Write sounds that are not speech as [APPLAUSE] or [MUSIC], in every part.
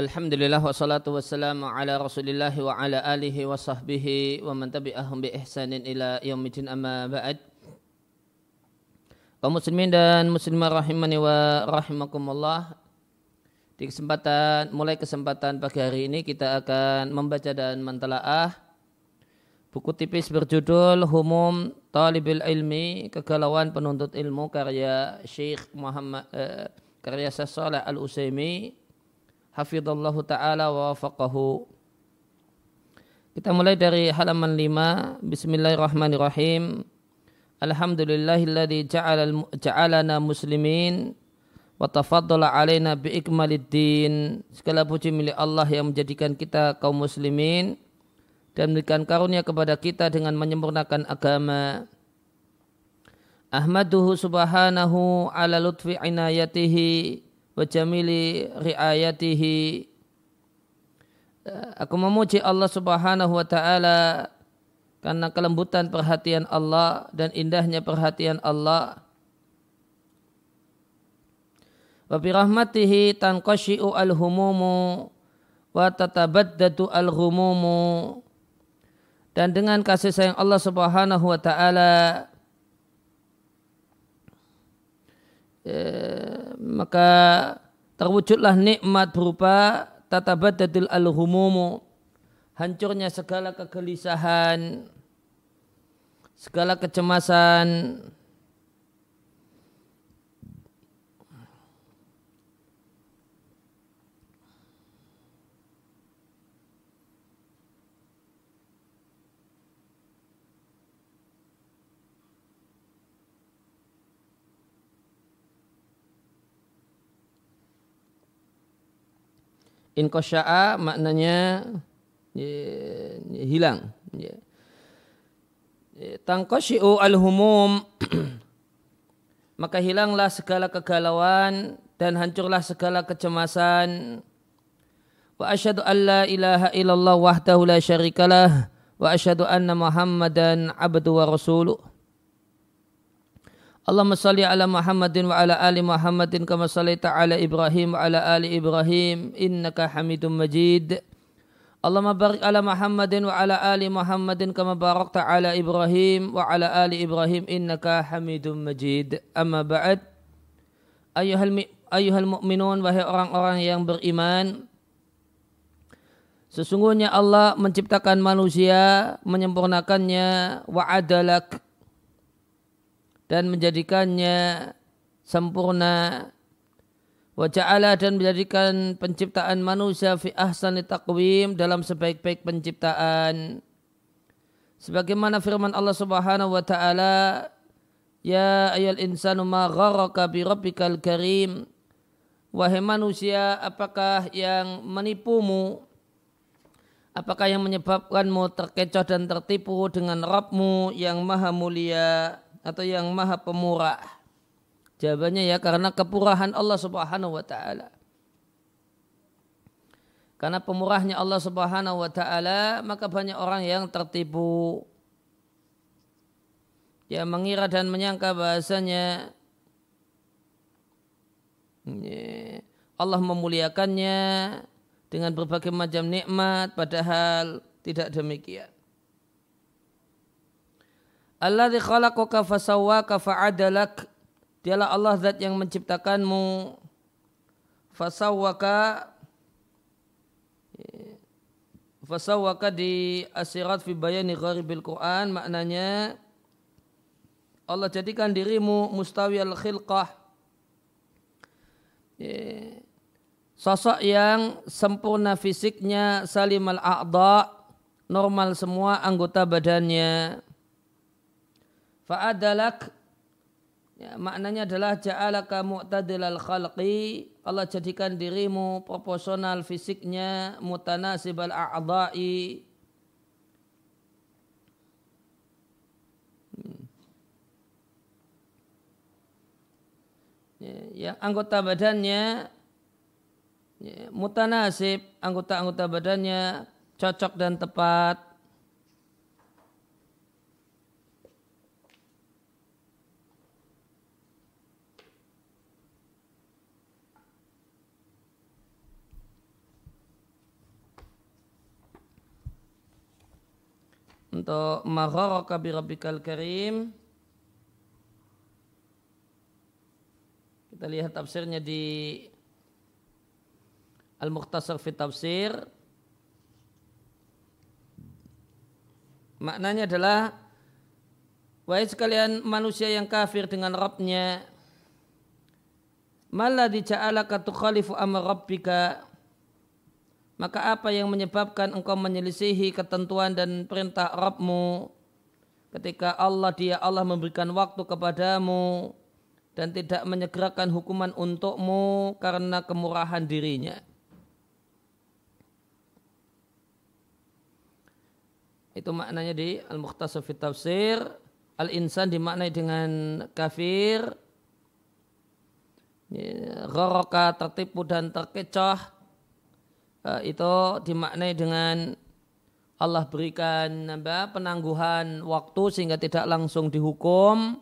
Alhamdulillah wassalatu wassalamu ala rasulillah wa ala alihi wa sahbihi wa man tabi'ahum bi ihsanin ila yaumidin amma ba'd. Kaum muslimin dan muslimah rahimani wa rahimakumullah di kesempatan mulai kesempatan pagi hari ini kita akan membaca dan mentelaah buku tipis berjudul Humum Talibil Ilmi Kegalauan Penuntut Ilmu karya Syekh Muhammad eh, karya Saleh Al Utsaimin hafidhallahu taala wa wafaqahu. Kita mulai dari halaman 5. Bismillahirrahmanirrahim. Alhamdulillahilladzi ja'alana muslimin wa tafaddala alaina bi ikmaliddin. Segala puji milik Allah yang menjadikan kita kaum muslimin dan memberikan karunia kepada kita dengan menyempurnakan agama. Ahmaduhu subhanahu ala lutfi inayatihi wa jamili riayatihi. Aku memuji Allah Subhanahu wa taala karena kelembutan perhatian Allah dan indahnya perhatian Allah. Wa bi rahmatihi tanqashi'u al-humumu wa tatabaddatu al-humumu. Dan dengan kasih sayang Allah Subhanahu wa taala Eh, maka terwujudlah nikmat berupa tatabaddatil al-humumu hancurnya segala kegelisahan segala kecemasan inkosya'a maknanya ya, hilang. Ya. Tangkosyi'u al-humum [CLEARS THROAT] maka hilanglah segala kegalauan dan hancurlah segala kecemasan. Wa asyhadu an la ilaha illallah wahdahu la syarikalah wa asyhadu anna Muhammadan abdu wa rasuluh. Allahumma salli ala Muhammadin wa ala ali Muhammadin kama sallaita ala Ibrahim wa ala ali Ibrahim innaka Hamidum Majid. Allahumma barik ala Muhammadin wa ala ali Muhammadin kama barakta ala Ibrahim wa ala ali Ibrahim innaka Hamidum Majid. Amma ba'd. Ayuhal ayuhal mu'minun wahai orang-orang yang beriman. Sesungguhnya Allah menciptakan manusia, menyempurnakannya wa adalak dan menjadikannya sempurna. Wa ja'ala dan menjadikan penciptaan manusia fi ahsani taqwim dalam sebaik-baik penciptaan. Sebagaimana firman Allah Subhanahu wa taala ya ayal insanu ma gharaka bi rabbikal karim. Wahai manusia apakah yang menipumu? Apakah yang menyebabkanmu terkecoh dan tertipu dengan Rabbmu yang maha mulia atau yang maha pemurah? Jawabannya ya karena kepurahan Allah subhanahu wa ta'ala. Karena pemurahnya Allah subhanahu wa ta'ala maka banyak orang yang tertipu. Ya mengira dan menyangka bahasanya Allah memuliakannya dengan berbagai macam nikmat padahal tidak demikian. Alladzi khalaqaka fasawwaka fa'adalak. Dialah Allah zat yang menciptakanmu. Fasawwaka fasawwaka di asirat fi bayani gharibil Quran maknanya Allah jadikan dirimu mustawi al khilqah sosok yang sempurna fisiknya salim al a'dha normal semua anggota badannya Fa'adalak ya, maknanya adalah ja'alaka mu'tadilal khalqi Allah jadikan dirimu proporsional fisiknya mutanasibal a'dha'i hmm. ya, yang anggota badannya ya, mutanasib anggota-anggota badannya cocok dan tepat untuk magharaka bi rabbikal karim. Kita lihat tafsirnya di Al-Mukhtasar fi Tafsir. Maknanya adalah wahai sekalian manusia yang kafir dengan Rabbnya Maladhi ja'alaka tukhalifu amar rabbika maka apa yang menyebabkan engkau menyelisihi ketentuan dan perintah Rabbmu ketika Allah dia Allah memberikan waktu kepadamu dan tidak menyegerakan hukuman untukmu karena kemurahan dirinya. Itu maknanya di Al-Mukhtasar Tafsir. Al-insan dimaknai dengan kafir, Goroka tertipu dan terkecoh eh, itu dimaknai dengan Allah berikan apa, penangguhan waktu sehingga tidak langsung dihukum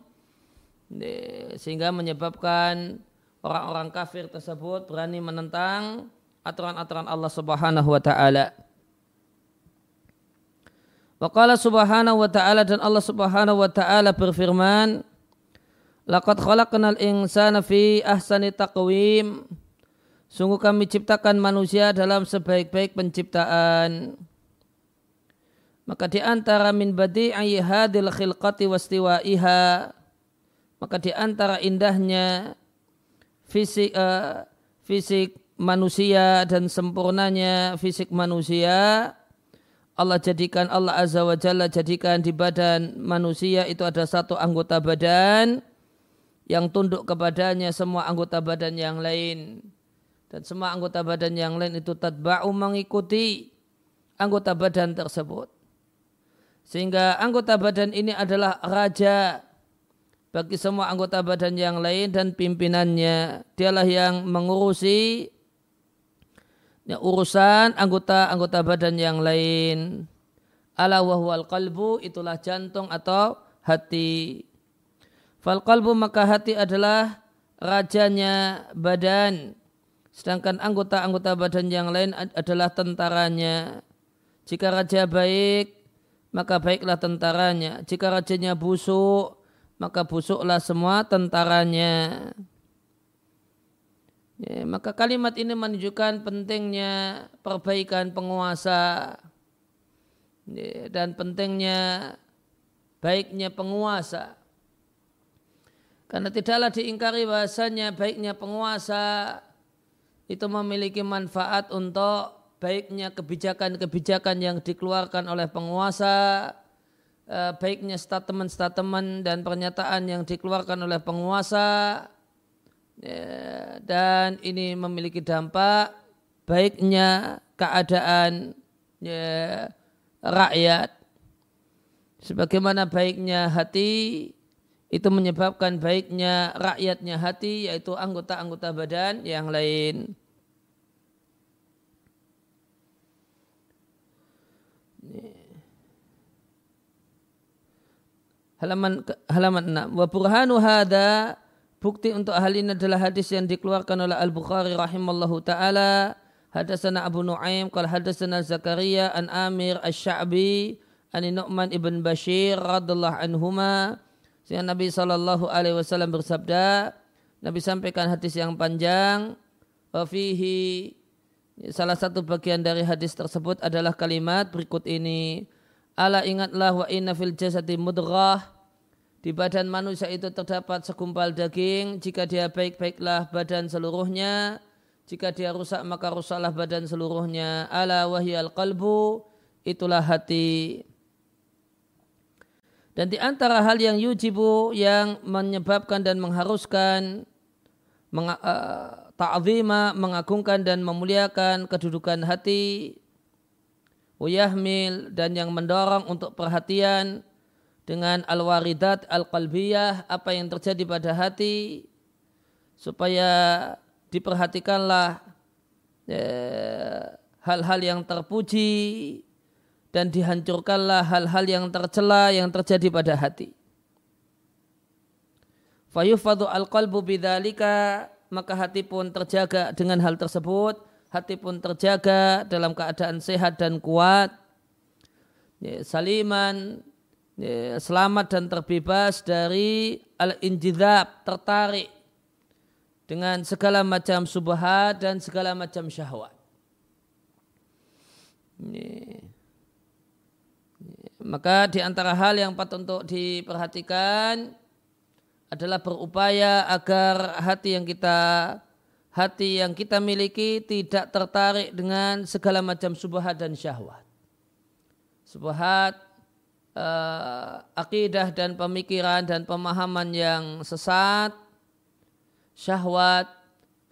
sehingga menyebabkan orang-orang kafir tersebut berani menentang aturan-aturan Allah Subhanahu wa taala. Waqala subhanahu wa ta'ala dan Allah subhanahu wa ta'ala berfirman Laqad khalaqnal insana fi ahsani taqwim. Sungguh kami ciptakan manusia dalam sebaik-baik penciptaan. Maka di antara min badi'i hadil khilqati wastiwa'iha. Maka di antara indahnya fisik uh, fisik manusia dan sempurnanya fisik manusia Allah jadikan Allah Azza wa Jalla jadikan di badan manusia itu ada satu anggota badan yang tunduk kepadanya semua anggota badan yang lain dan semua anggota badan yang lain itu tadba'u mengikuti anggota badan tersebut. Sehingga anggota badan ini adalah raja bagi semua anggota badan yang lain dan pimpinannya. Dialah yang mengurusi ya, urusan anggota-anggota badan yang lain. Ala wahwal qalbu itulah jantung atau hati. Fal qalbu maka hati adalah rajanya badan. Sedangkan anggota-anggota badan yang lain adalah tentaranya. Jika raja baik, maka baiklah tentaranya. Jika rajanya busuk, maka busuklah semua tentaranya. Ya, maka kalimat ini menunjukkan pentingnya perbaikan penguasa ya, dan pentingnya baiknya penguasa. Karena tidaklah diingkari bahasanya baiknya penguasa itu memiliki manfaat untuk baiknya kebijakan-kebijakan yang dikeluarkan oleh penguasa, eh, baiknya statement-statement dan pernyataan yang dikeluarkan oleh penguasa, ya, dan ini memiliki dampak baiknya keadaan ya, rakyat. Sebagaimana baiknya hati itu menyebabkan baiknya rakyatnya hati yaitu anggota-anggota badan yang lain. Halaman halaman 6. Wa burhanu hada bukti untuk hal ini adalah hadis yang dikeluarkan oleh Al-Bukhari rahimallahu taala. Hadasana Abu Nuaim qala hadasana Zakaria an Amir Asy-Sya'bi an Nu'man ibn Bashir radhiyallahu anhuma sehingga Nabi Shallallahu Alaihi Wasallam bersabda, Nabi sampaikan hadis yang panjang, wafihi salah satu bagian dari hadis tersebut adalah kalimat berikut ini. Ala ingatlah wa inna fil jasadi mudrah. Di badan manusia itu terdapat segumpal daging. Jika dia baik-baiklah badan seluruhnya. Jika dia rusak maka rusaklah badan seluruhnya. Ala wahyal qalbu. Itulah hati. Dan di antara hal yang yujibu yang menyebabkan dan mengharuskan meng, uh, ta'zima, mengagungkan dan memuliakan kedudukan hati uyahmil dan yang mendorong untuk perhatian dengan al-waridat al-qalbiyah apa yang terjadi pada hati supaya diperhatikanlah eh, hal-hal yang terpuji dan dihancurkanlah hal-hal yang tercela yang terjadi pada hati. Fayufadu al-qalbu bidzalika maka hati pun terjaga dengan hal tersebut, hati pun terjaga dalam keadaan sehat dan kuat. ya, saliman ya, selamat dan terbebas dari al-injidab tertarik dengan segala macam subhat dan segala macam syahwat. Maka di antara hal yang patut untuk diperhatikan adalah berupaya agar hati yang kita hati yang kita miliki tidak tertarik dengan segala macam subhat dan syahwat. Subhat uh, akidah dan pemikiran dan pemahaman yang sesat, syahwat,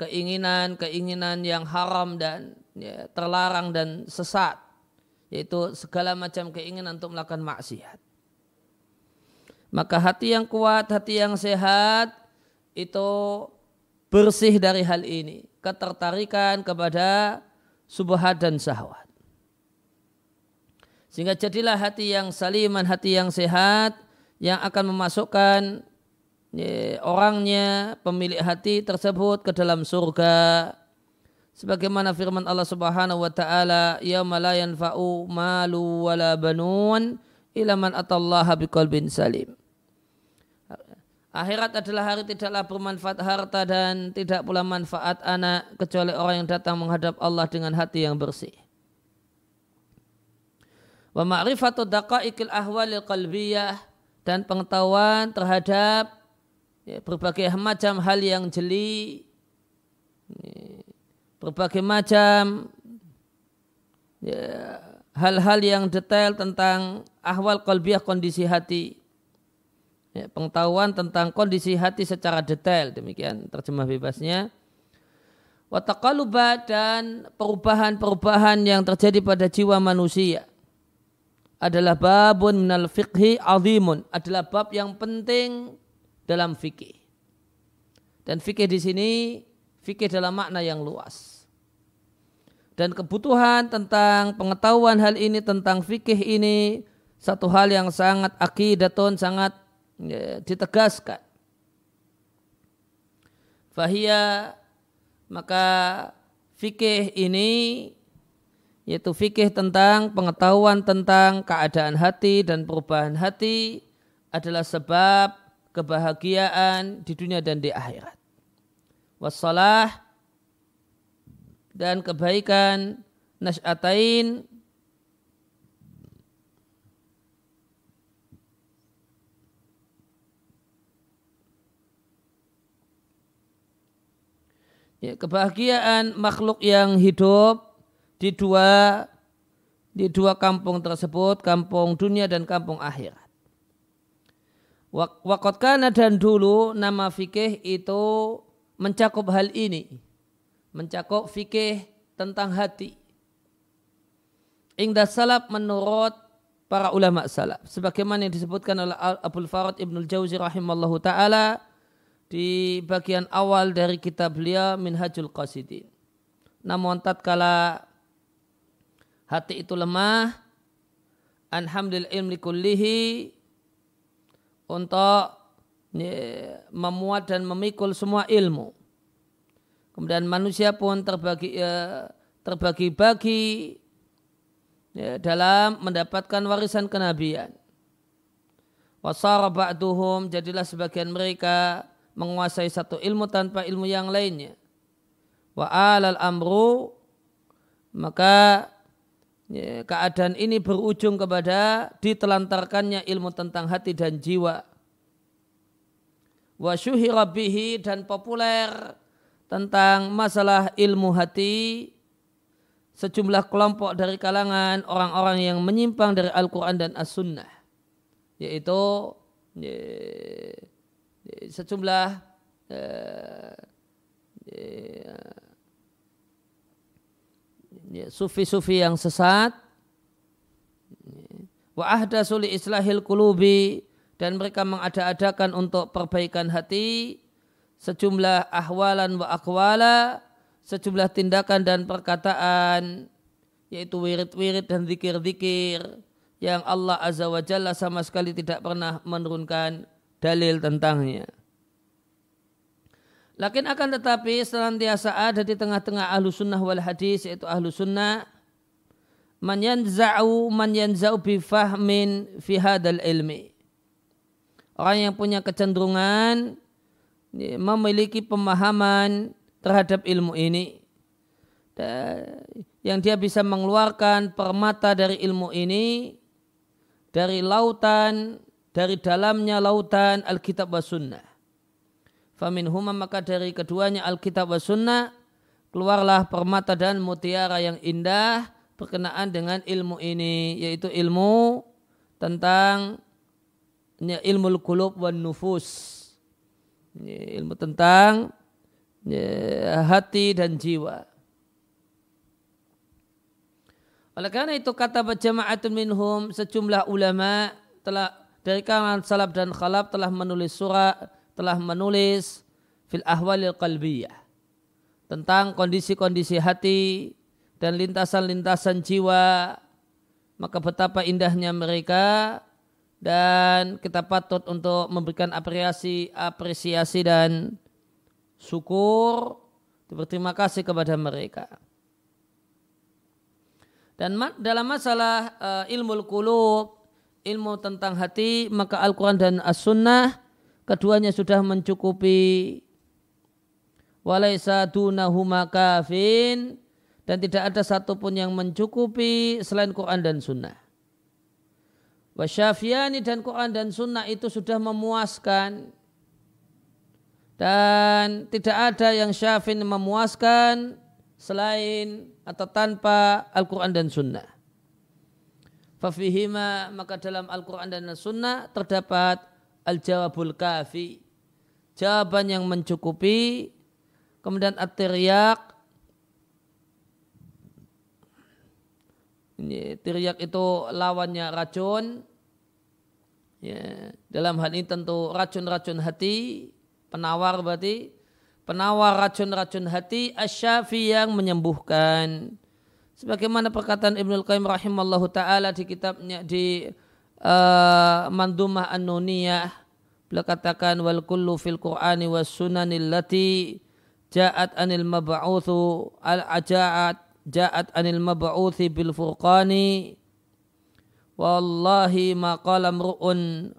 keinginan-keinginan yang haram dan ya, terlarang dan sesat, yaitu segala macam keinginan untuk melakukan maksiat. Maka hati yang kuat, hati yang sehat itu bersih dari hal ini, ketertarikan kepada subhat dan syahwat. Sehingga jadilah hati yang saliman, hati yang sehat yang akan memasukkan ya, orangnya, pemilik hati tersebut ke dalam surga. Sebagaimana firman Allah Subhanahu wa taala, "Yauma la yanfa'u malu wala banun illa man atallaha biqalbin salim." Akhirat adalah hari tidaklah bermanfaat harta dan tidak pula manfaat anak kecuali orang yang datang menghadap Allah dengan hati yang bersih. Wa ma'rifatu daqaiqil ahwalil qalbiyah dan pengetahuan terhadap ya, berbagai macam hal yang jeli berbagai macam ya, hal-hal yang detail tentang ahwal qalbiyah kondisi hati. Ya, pengetahuan tentang kondisi hati secara detail demikian terjemah bebasnya. Wataqaluba dan perubahan-perubahan yang terjadi pada jiwa manusia adalah babun minal fiqhi azimun adalah bab yang penting dalam fikih. Dan fikih di sini fikih dalam makna yang luas dan kebutuhan tentang pengetahuan hal ini tentang fikih ini satu hal yang sangat akidatun sangat ya, ditegaskan. Fahia maka fikih ini yaitu fikih tentang pengetahuan tentang keadaan hati dan perubahan hati adalah sebab kebahagiaan di dunia dan di akhirat. Wassalah dan kebaikan nasyatain ya, kebahagiaan makhluk yang hidup di dua di dua kampung tersebut, kampung dunia dan kampung akhirat. Wakot kana dan dulu nama fikih itu mencakup hal ini, mencakup fikih tentang hati. Ingda salaf menurut para ulama salaf. Sebagaimana yang disebutkan oleh Abdul Farad Ibnul Jauzi rahimallahu ta'ala di bagian awal dari kitab beliau Minhajul Qasidin. Namun tatkala hati itu lemah, alhamdulillah ilmi kullihi untuk memuat dan memikul semua ilmu. Kemudian manusia pun terbagi ya, terbagi-bagi ya, dalam mendapatkan warisan kenabian. Wasara jadilah sebagian mereka menguasai satu ilmu tanpa ilmu yang lainnya. Wa alal amru maka ya, keadaan ini berujung kepada ditelantarkannya ilmu tentang hati dan jiwa. Wa syuhirabihi dan populer tentang masalah ilmu hati sejumlah kelompok dari kalangan orang-orang yang menyimpang dari Al-Quran dan As-Sunnah. Yaitu ya, sejumlah uh, sufi-sufi yang sesat wa ahda suli islahil kulubi dan mereka mengada-adakan untuk perbaikan hati sejumlah ahwalan wa akwala sejumlah tindakan dan perkataan yaitu wirid-wirid dan zikir-zikir yang Allah Azza wa Jalla sama sekali tidak pernah menurunkan dalil tentangnya. Lakin akan tetapi senantiasa ada di tengah-tengah ahlu sunnah wal hadis yaitu ahlu sunnah man yanza'u man yanza'u bi fahmin fi hadal ilmi. Orang yang punya kecenderungan memiliki pemahaman terhadap ilmu ini. Yang dia bisa mengeluarkan permata dari ilmu ini dari lautan, dari dalamnya lautan Alkitab wa Sunnah. Famin huma maka dari keduanya Alkitab wa Sunnah keluarlah permata dan mutiara yang indah berkenaan dengan ilmu ini yaitu ilmu tentang ya, ilmu kulub wan nufus ya, ilmu tentang ya, hati dan jiwa. Oleh karena itu kata berjamaatun minhum sejumlah ulama telah dari kalangan salaf dan khalaf telah menulis surat telah menulis fil ahwalil qalbiyah tentang kondisi-kondisi hati dan lintasan-lintasan jiwa. Maka betapa indahnya mereka dan kita patut untuk memberikan apresiasi apresiasi dan syukur berterima kasih kepada mereka dan dalam masalah uh, ilmu kulub ilmu tentang hati maka Al-Quran dan As-Sunnah keduanya sudah mencukupi walaisa dunahuma kafin dan tidak ada satupun yang mencukupi selain Quran dan Sunnah. Wasyafiani dan Quran dan Sunnah itu sudah memuaskan dan tidak ada yang syafin memuaskan selain atau tanpa Al-Quran dan Sunnah. Fafihima maka dalam Al-Quran dan Sunnah terdapat al-jawabul kafi. Jawaban yang mencukupi. Kemudian at-tiryak Tiryak itu lawannya racun. Ya, dalam hal ini tentu racun-racun hati, penawar berarti penawar racun-racun hati asyafi yang menyembuhkan. Sebagaimana perkataan Ibnu Qayyim rahimallahu taala di kitabnya di uh, Mandumah An-Nuniyah beliau katakan wal kullu fil Qur'ani was sunanil lati ja'at anil mab'utsu al ajaat ja'at anil mab'uthi bil furqani. Wallahi ma qala mru'un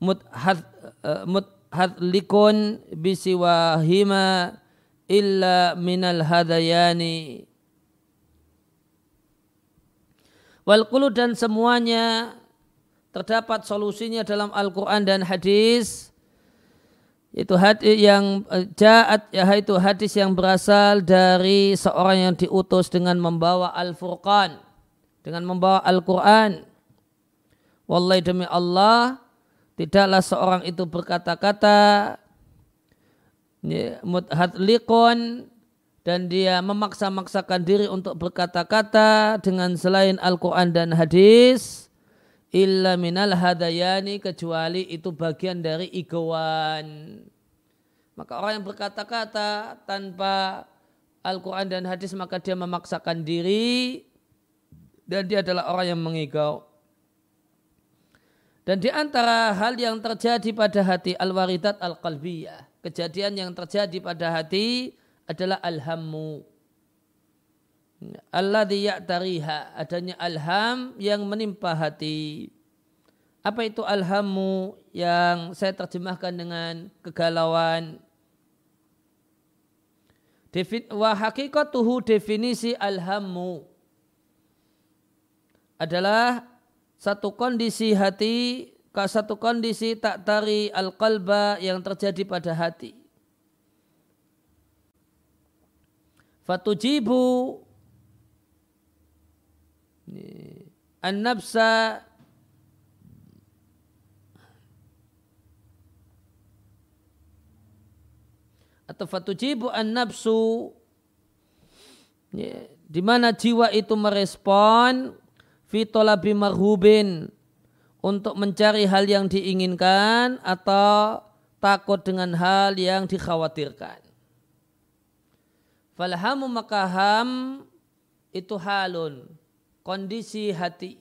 mudhad uh, mudhadlikun bisiwahima illa minal hadayani. Wal dan semuanya terdapat solusinya dalam Al-Quran dan hadis itu hadis yang eh, jaat ya itu hadis yang berasal dari seorang yang diutus dengan membawa Al-Furqan. Dengan membawa Al-Qur'an. Wallahi demi Allah tidaklah seorang itu berkata-kata muthatliqun dan dia memaksa-maksakan diri untuk berkata-kata dengan selain Al-Quran dan hadis illa minal hadayani kecuali itu bagian dari ikawan. Maka orang yang berkata-kata tanpa Al-Quran dan hadis maka dia memaksakan diri dan dia adalah orang yang mengigau. Dan di antara hal yang terjadi pada hati al-waridat al-qalbiyah, kejadian yang terjadi pada hati adalah al-hammu Allah ya'tariha adanya alham yang menimpa hati. Apa itu alhamu yang saya terjemahkan dengan kegalauan? Wa hakikatuhu definisi alhamu adalah satu kondisi hati, satu kondisi tak tari al-qalba yang terjadi pada hati. Fatujibu an-nafsa atau fatujibu an-nafsu ya, di mana jiwa itu merespon fitolabi marhubin untuk mencari hal yang diinginkan atau takut dengan hal yang dikhawatirkan. Falhamu maka ham itu halun kondisi hati.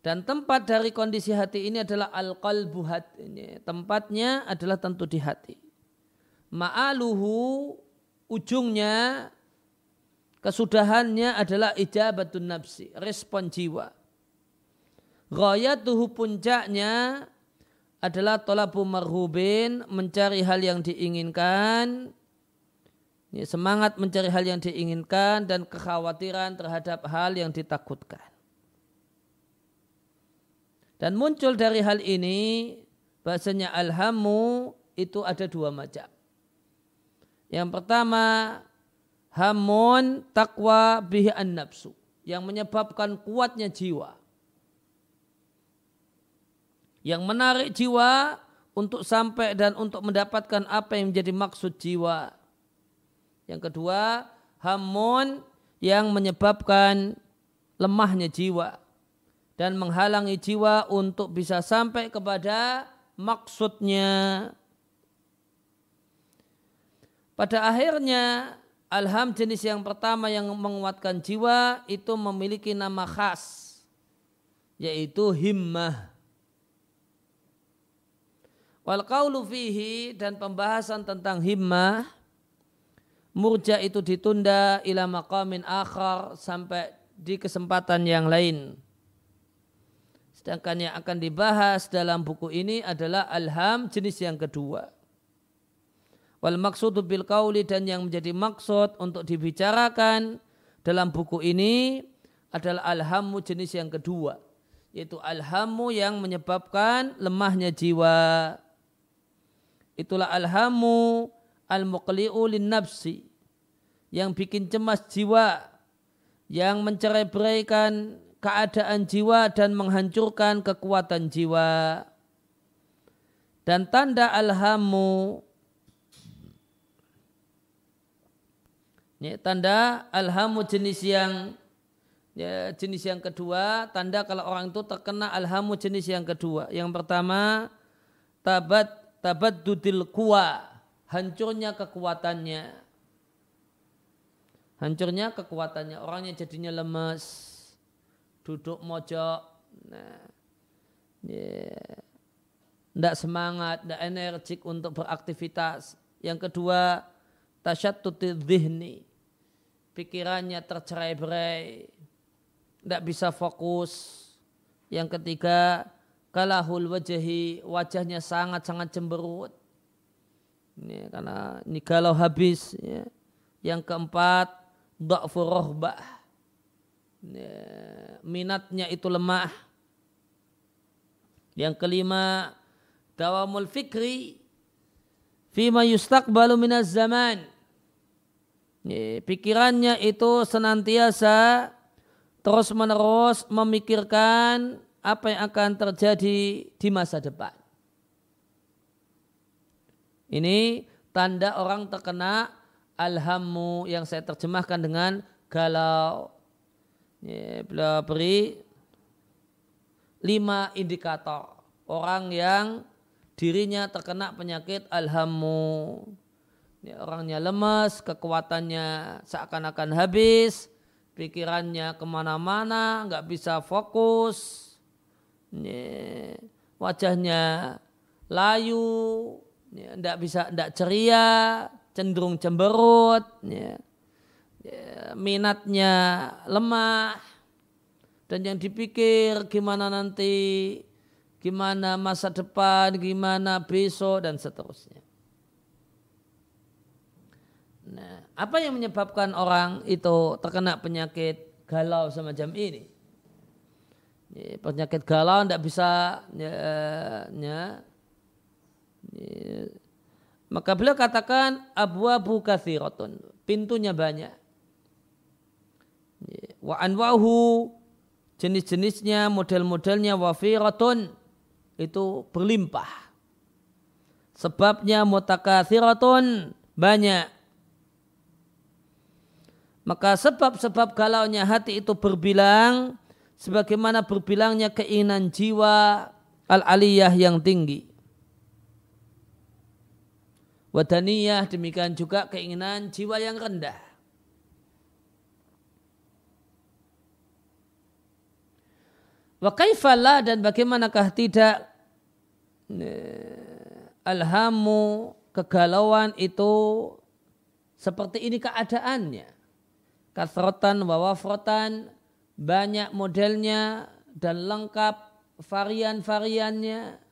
Dan tempat dari kondisi hati ini adalah al-qalbu hati. Tempatnya adalah tentu di hati. Ma'aluhu ujungnya kesudahannya adalah ijabatun nafsi, respon jiwa. Ghayatuhu puncaknya adalah tolabu marhubin, mencari hal yang diinginkan, semangat mencari hal yang diinginkan dan kekhawatiran terhadap hal yang ditakutkan. Dan muncul dari hal ini bahasanya alhamu itu ada dua macam. Yang pertama hamun takwa bihi an nafsu yang menyebabkan kuatnya jiwa. Yang menarik jiwa untuk sampai dan untuk mendapatkan apa yang menjadi maksud jiwa. Yang kedua, hamun yang menyebabkan lemahnya jiwa dan menghalangi jiwa untuk bisa sampai kepada maksudnya. Pada akhirnya alham jenis yang pertama yang menguatkan jiwa itu memiliki nama khas yaitu himmah. Wal qawlu fihi dan pembahasan tentang himmah murja itu ditunda ila maqamin akhar sampai di kesempatan yang lain. Sedangkan yang akan dibahas dalam buku ini adalah alham jenis yang kedua. Wal maksudu bil kauli dan yang menjadi maksud untuk dibicarakan dalam buku ini adalah alhamu jenis yang kedua. Yaitu alhamu yang menyebabkan lemahnya jiwa. Itulah alhamu al-muqli'u nafsi. Yang bikin cemas jiwa. Yang mencerai beraikan keadaan jiwa dan menghancurkan kekuatan jiwa. Dan tanda alhamu ya, tanda alhamu jenis yang ya, jenis yang kedua tanda kalau orang itu terkena alhamu jenis yang kedua yang pertama tabat tabat dudil kuwa hancurnya kekuatannya hancurnya kekuatannya orangnya jadinya lemes duduk mojok nah tidak semangat, tidak energik untuk beraktivitas. Yang kedua, tasyattuti dhihni. Pikirannya tercerai-berai. Tidak bisa fokus. Yang ketiga, kalahul wajahi. Wajahnya sangat-sangat cemberut. Ini karena ini galau habis. Ya. Yang keempat, da'fu rohbah Ya, minatnya itu lemah. Yang kelima, dawamul fikri fima yustaqbalu minaz zaman. Ya, pikirannya itu senantiasa terus menerus memikirkan apa yang akan terjadi di masa depan. Ini tanda orang terkena alhamu yang saya terjemahkan dengan galau Ya, beliau beri lima indikator orang yang dirinya terkena penyakit alhamu. Ya, orangnya lemas, kekuatannya seakan-akan habis, pikirannya ke mana-mana, nggak bisa fokus, ya, wajahnya layu, ya, bisa, nggak ceria, cenderung cemberut. Ya ya, minatnya lemah dan yang dipikir gimana nanti, gimana masa depan, gimana besok dan seterusnya. Nah, apa yang menyebabkan orang itu terkena penyakit galau semacam ini? Ya, penyakit galau tidak bisa ya, ya. Maka beliau katakan abu abu kathiratun pintunya banyak Wa anwahu jenis-jenisnya, model-modelnya wafiratun itu berlimpah. Sebabnya mutakathiratun banyak. Maka sebab-sebab galaunya hati itu berbilang sebagaimana berbilangnya keinginan jiwa al-aliyah yang tinggi. Wadaniyah demikian juga keinginan jiwa yang rendah. Wa dan bagaimanakah tidak alhamu kegalauan itu seperti ini keadaannya. kathrotan wawafrotan banyak modelnya dan lengkap varian-variannya.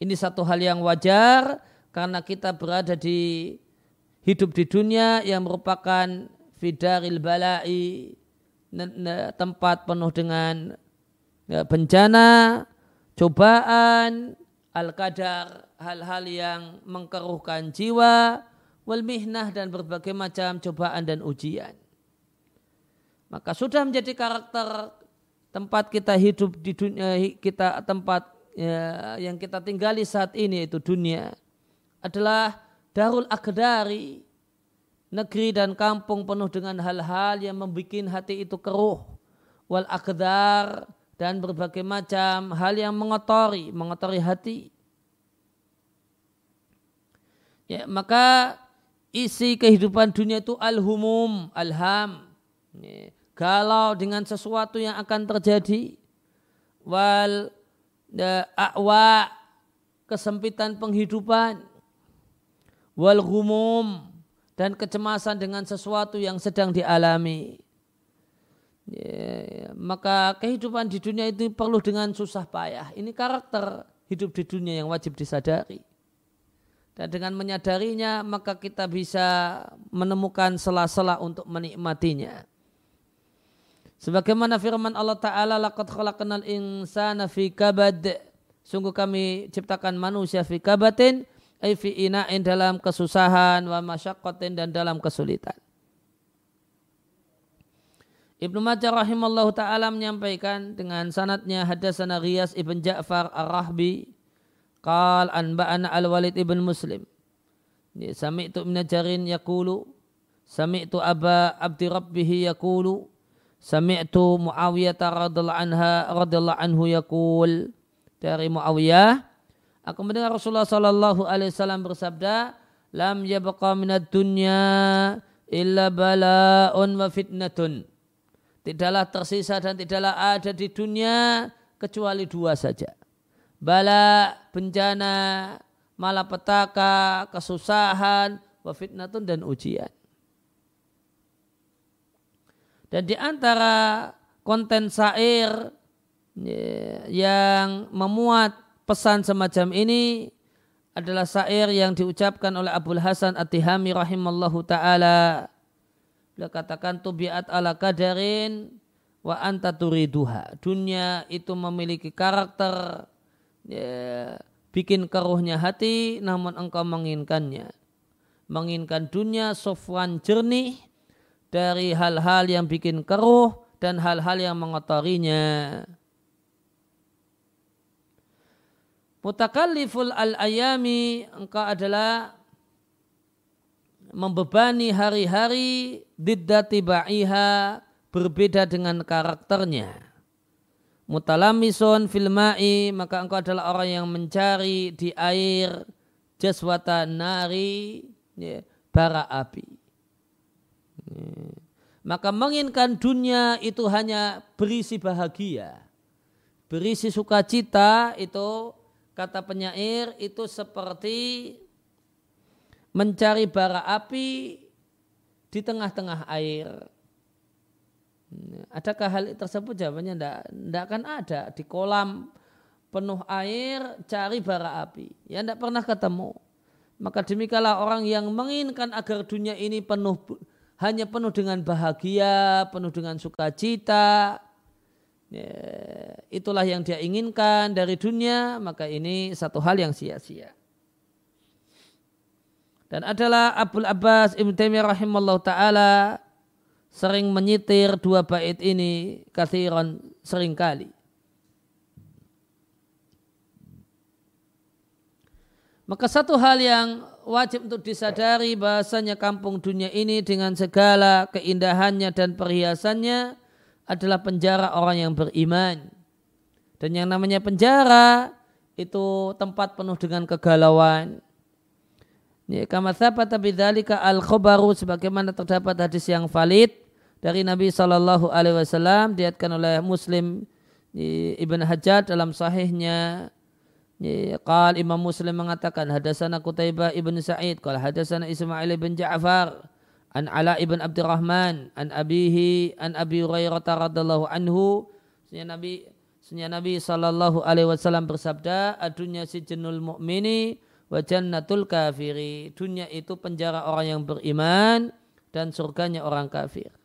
Ini satu hal yang wajar karena kita berada di hidup di dunia yang merupakan fidaril balai tempat penuh dengan ya, bencana, cobaan, al-qadar, hal-hal yang mengkeruhkan jiwa, wal mihnah dan berbagai macam cobaan dan ujian. Maka sudah menjadi karakter tempat kita hidup di dunia kita tempat ya, yang kita tinggali saat ini itu dunia adalah darul akdari negeri dan kampung penuh dengan hal-hal yang membuat hati itu keruh. Wal akdar dan berbagai macam hal yang mengotori mengotori hati. Ya maka isi kehidupan dunia itu al-humum al-ham. Ya, galau dengan sesuatu yang akan terjadi. Wal akwa kesempitan penghidupan wal humum dan kecemasan dengan sesuatu yang sedang dialami. Ya, maka kehidupan di dunia itu perlu dengan susah payah. Ini karakter hidup di dunia yang wajib disadari. Dan dengan menyadarinya maka kita bisa menemukan sela-sela untuk menikmatinya. Sebagaimana firman Allah Ta'ala laqad khalaqnal insana fi kabad. Sungguh kami ciptakan manusia fi kabatin ay fi ina'in dalam kesusahan wa masyaqqatin dan dalam kesulitan. Ibnu Majah rahimallahu taala menyampaikan dengan sanatnya hadasana Riyas ibn Ja'far ar-Rahbi qal anba'ana al-Walid ibn Muslim. Sami'tu min Jarin yaqulu sami'tu Aba Abdi Rabbih yaqulu sami'tu Muawiyah radhiyallahu anha radhiyallahu anhu yaqul dari Muawiyah Aku mendengar Rasulullah Sallallahu Alaihi Wasallam bersabda, "Lam yabqa minad dunya illa bala'un wa fitnatun." Tidaklah tersisa dan tidaklah ada di dunia kecuali dua saja. Bala, bencana, malapetaka, kesusahan, wa fitnatun dan ujian. Dan di antara konten sair ya, yang memuat pesan semacam ini adalah syair yang diucapkan oleh Abdul Hasan At-Tihami rahimallahu taala. Beliau katakan tubiat ala kadarin wa anta turiduha. Dunia itu memiliki karakter ya, bikin keruhnya hati namun engkau menginginkannya. Menginginkan dunia sofwan jernih dari hal-hal yang bikin keruh dan hal-hal yang mengotorinya. Mutakalliful al-ayami engkau adalah membebani hari-hari diddati ba'iha berbeda dengan karakternya. Mutalamison filmai maka engkau adalah orang yang mencari di air jaswata nari ya, bara api. Ya. Maka menginginkan dunia itu hanya berisi bahagia. Berisi sukacita itu kata penyair itu seperti mencari bara api di tengah-tengah air. Adakah hal tersebut? Jawabannya tidak. Tidak akan ada. Di kolam penuh air, cari bara api. Ya tidak pernah ketemu. Maka demikianlah orang yang menginginkan agar dunia ini penuh hanya penuh dengan bahagia, penuh dengan sukacita, ya, itulah yang dia inginkan dari dunia, maka ini satu hal yang sia-sia. Dan adalah Abdul Abbas Ibn Taimiyah rahimallahu taala sering menyitir dua bait ini kathiran sering kali. Maka satu hal yang wajib untuk disadari bahasanya kampung dunia ini dengan segala keindahannya dan perhiasannya adalah penjara orang yang beriman. Dan yang namanya penjara itu tempat penuh dengan kegalauan. Kama thabata bidzalika al-khabaru sebagaimana terdapat hadis yang valid dari Nabi wasallam diatkan oleh Muslim Ibn Hajar dalam sahihnya Qal Imam Muslim mengatakan hadasana Qutaibah ibn Sa'id qala hadasana Ismail ibn Ja'far An Ala ibn Abdurrahman an abihi an Abi Hurairah radhiyallahu anhu. Sunya Nabi Sunya Nabi sallallahu alaihi wasallam bersabda adunya si jenul mukmini wa jannatul kafiri. Dunia itu penjara orang yang beriman dan surganya orang kafir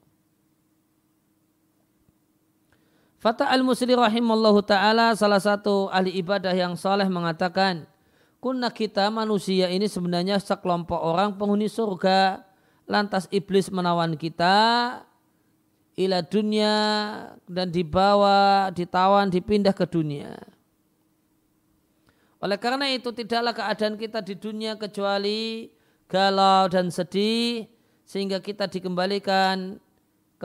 Fatah al-Musli rahimallahu ta'ala salah satu ahli ibadah yang saleh mengatakan Kunna kita manusia ini sebenarnya sekelompok orang penghuni surga lantas iblis menawan kita ila dunia dan dibawa, ditawan, dipindah ke dunia. Oleh karena itu tidaklah keadaan kita di dunia kecuali galau dan sedih sehingga kita dikembalikan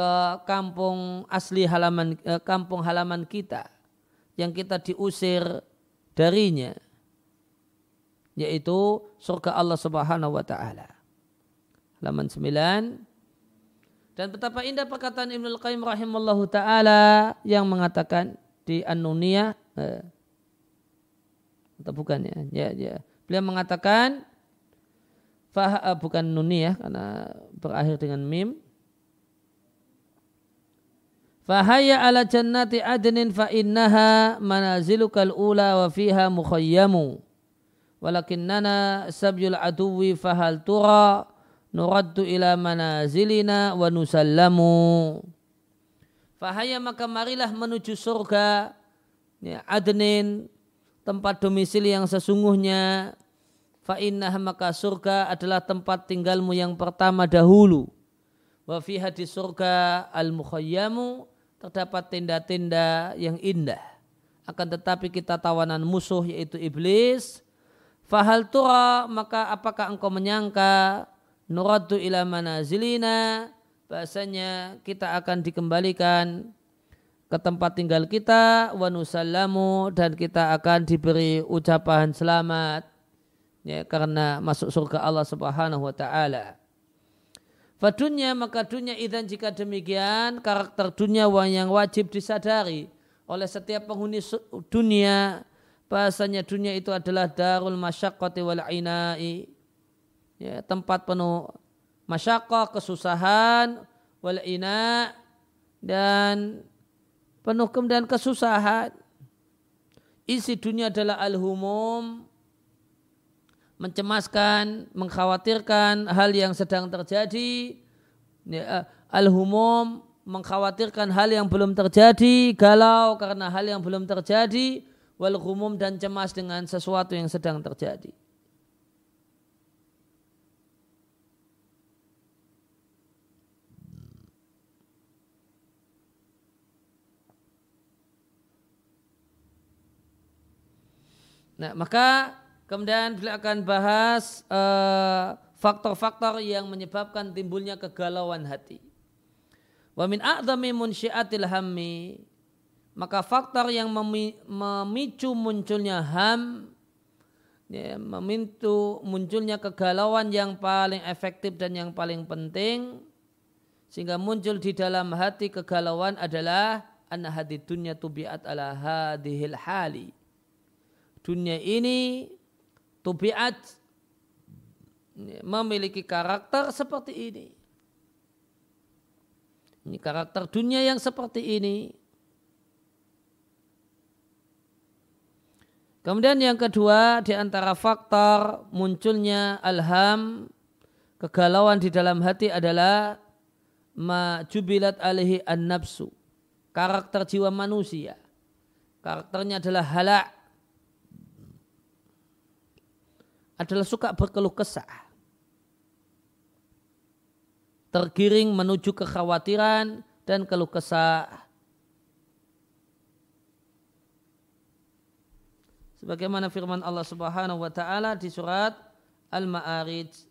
ke kampung asli halaman eh, kampung halaman kita yang kita diusir darinya yaitu surga Allah Subhanahu wa taala. Halaman 9 dan betapa indah perkataan Ibnu Qayyim rahimallahu taala yang mengatakan di An-Nuniyah eh, atau bukan ya? Ya ya. Beliau mengatakan fah eh, bukan Nuniyah karena berakhir dengan mim Fahaya ala jannati adnin fa innaha manazilukal ula wa fiha mukhayyamu. Walakinnana sabyul aduwi fahal tura nuraddu ila manazilina wa nusallamu. Fahaya maka marilah menuju surga ya, adnin tempat domisili yang sesungguhnya fa innah maka surga adalah tempat tinggalmu yang pertama dahulu wa fiha di surga al mukhayyamu terdapat tenda-tenda yang indah akan tetapi kita tawanan musuh yaitu iblis fahal tura maka apakah engkau menyangka nuraddu ila manazilina bahasanya kita akan dikembalikan ke tempat tinggal kita wa nusallamu dan kita akan diberi ucapan selamat ya karena masuk surga Allah Subhanahu wa taala. Fadunya maka dunia idan jika demikian karakter dunia yang wajib disadari oleh setiap penghuni dunia bahasanya dunia itu adalah darul masyaqqati wal inai ya, tempat penuh masyakoh, kesusahan, wal ina dan penuh kemudian kesusahan. Isi dunia adalah al-humum, mencemaskan, mengkhawatirkan hal yang sedang terjadi. Ya, al-humum mengkhawatirkan hal yang belum terjadi, galau karena hal yang belum terjadi, wal humum dan cemas dengan sesuatu yang sedang terjadi. Nah, maka kemudian beliau akan bahas uh, faktor-faktor yang menyebabkan timbulnya kegalauan hati. Wa min a'zami munsyiatil hammi maka faktor yang memicu munculnya ham ya, memicu munculnya kegalauan yang paling efektif dan yang paling penting sehingga muncul di dalam hati kegalauan adalah anna hadi dunya tubiat ala hadihil hali dunia ini tubiat memiliki karakter seperti ini. Ini karakter dunia yang seperti ini. Kemudian yang kedua di antara faktor munculnya alham kegalauan di dalam hati adalah ma jubilat alihi an-nafsu. Karakter jiwa manusia. Karakternya adalah halak adalah suka berkeluh kesah. Tergiring menuju kekhawatiran dan keluh kesah. Sebagaimana firman Allah Subhanahu wa taala di surat Al-Ma'arij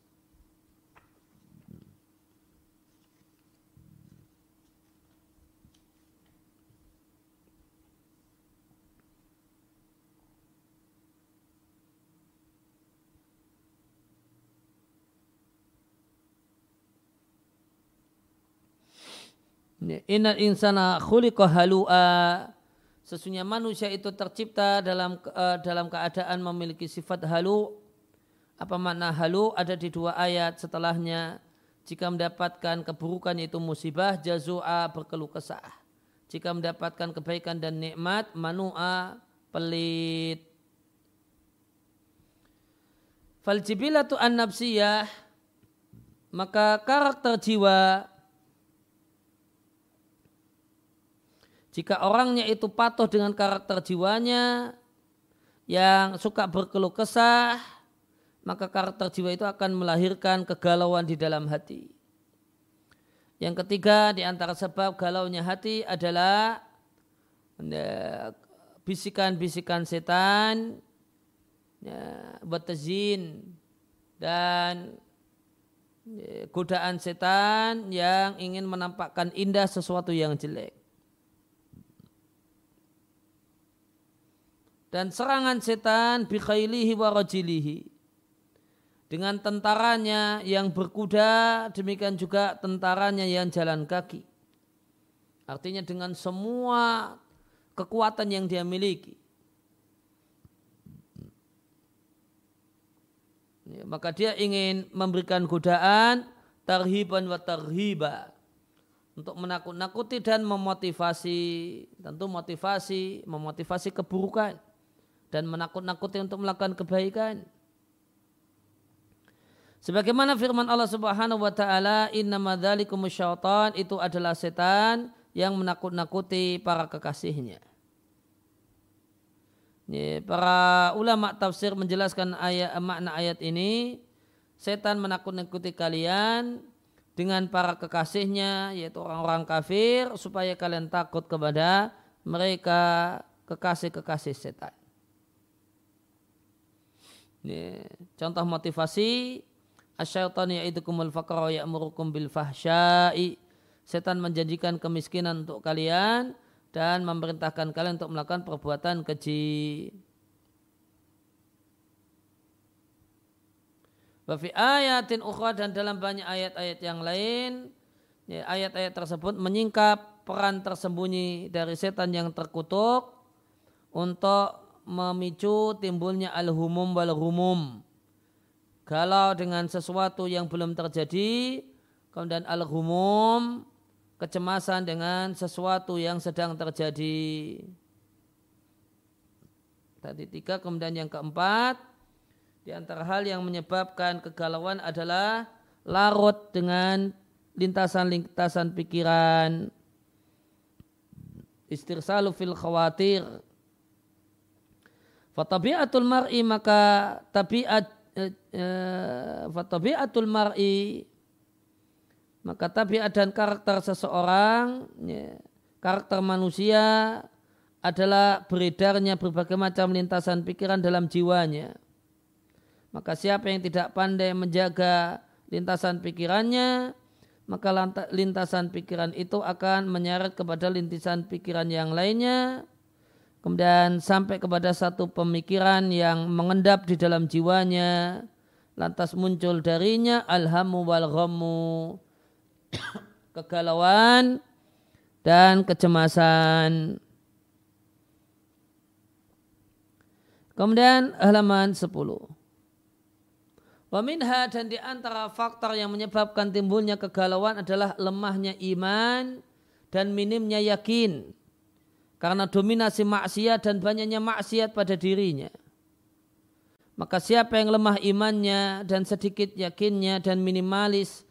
Innal insana khuliqa halu'a. Sesungguhnya manusia itu tercipta dalam uh, dalam keadaan memiliki sifat halu. Apa makna halu? Ada di dua ayat setelahnya. Jika mendapatkan keburukan yaitu musibah, jazua berkeluh kesah. Jika mendapatkan kebaikan dan nikmat, manua pelit. Faljibilatu an nafsiyah maka karakter jiwa jika orangnya itu patuh dengan karakter jiwanya yang suka berkeluh kesah maka karakter jiwa itu akan melahirkan kegalauan di dalam hati. Yang ketiga di antara sebab galaunya hati adalah ya, bisikan-bisikan setan, ya, batazin dan ya, godaan setan yang ingin menampakkan indah sesuatu yang jelek. Dan serangan setan bikhailihi wa rajilihi dengan tentaranya yang berkuda, demikian juga tentaranya yang jalan kaki. Artinya dengan semua kekuatan yang dia miliki. Ya, maka dia ingin memberikan godaan tarhiban wa tarhiba untuk menakut-nakuti dan memotivasi tentu motivasi memotivasi keburukan dan menakut-nakuti untuk melakukan kebaikan Sebagaimana firman Allah Subhanahu wa taala, "Innama dzalikum syaitan" itu adalah setan yang menakut-nakuti para kekasihnya. Ini, para ulama tafsir menjelaskan ayat makna ayat ini, setan menakut-nakuti kalian dengan para kekasihnya yaitu orang-orang kafir supaya kalian takut kepada mereka kekasih-kekasih setan. Ini, contoh motivasi Asyaitan ya'idukumul faqra ya'murukum bil fahsya'i. Setan menjanjikan kemiskinan untuk kalian dan memerintahkan kalian untuk melakukan perbuatan keji. Wafi ayatin ukhra dan dalam banyak ayat-ayat yang lain, ya, ayat-ayat tersebut menyingkap peran tersembunyi dari setan yang terkutuk untuk memicu timbulnya al-humum wal-humum galau dengan sesuatu yang belum terjadi, kemudian al-humum, kecemasan dengan sesuatu yang sedang terjadi. Tadi tiga, kemudian yang keempat, di antara hal yang menyebabkan kegalauan adalah larut dengan lintasan-lintasan pikiran, istirsalu fil khawatir. Fatabiatul mar'i maka tabiat Eh, eh, fatabiatul mar'i maka tabiat dan karakter seseorang ya, karakter manusia adalah beredarnya berbagai macam lintasan pikiran dalam jiwanya. Maka siapa yang tidak pandai menjaga lintasan pikirannya maka lintasan pikiran itu akan menyeret kepada lintasan pikiran yang lainnya kemudian sampai kepada satu pemikiran yang mengendap di dalam jiwanya lantas muncul darinya alhamu wal ghammu [COUGHS] kegalauan dan kecemasan. Kemudian halaman 10 Waminha dan di antara faktor yang menyebabkan timbulnya kegalauan adalah lemahnya iman dan minimnya yakin karena dominasi maksiat dan banyaknya maksiat pada dirinya. Maka siapa yang lemah imannya dan sedikit yakinnya dan minimalis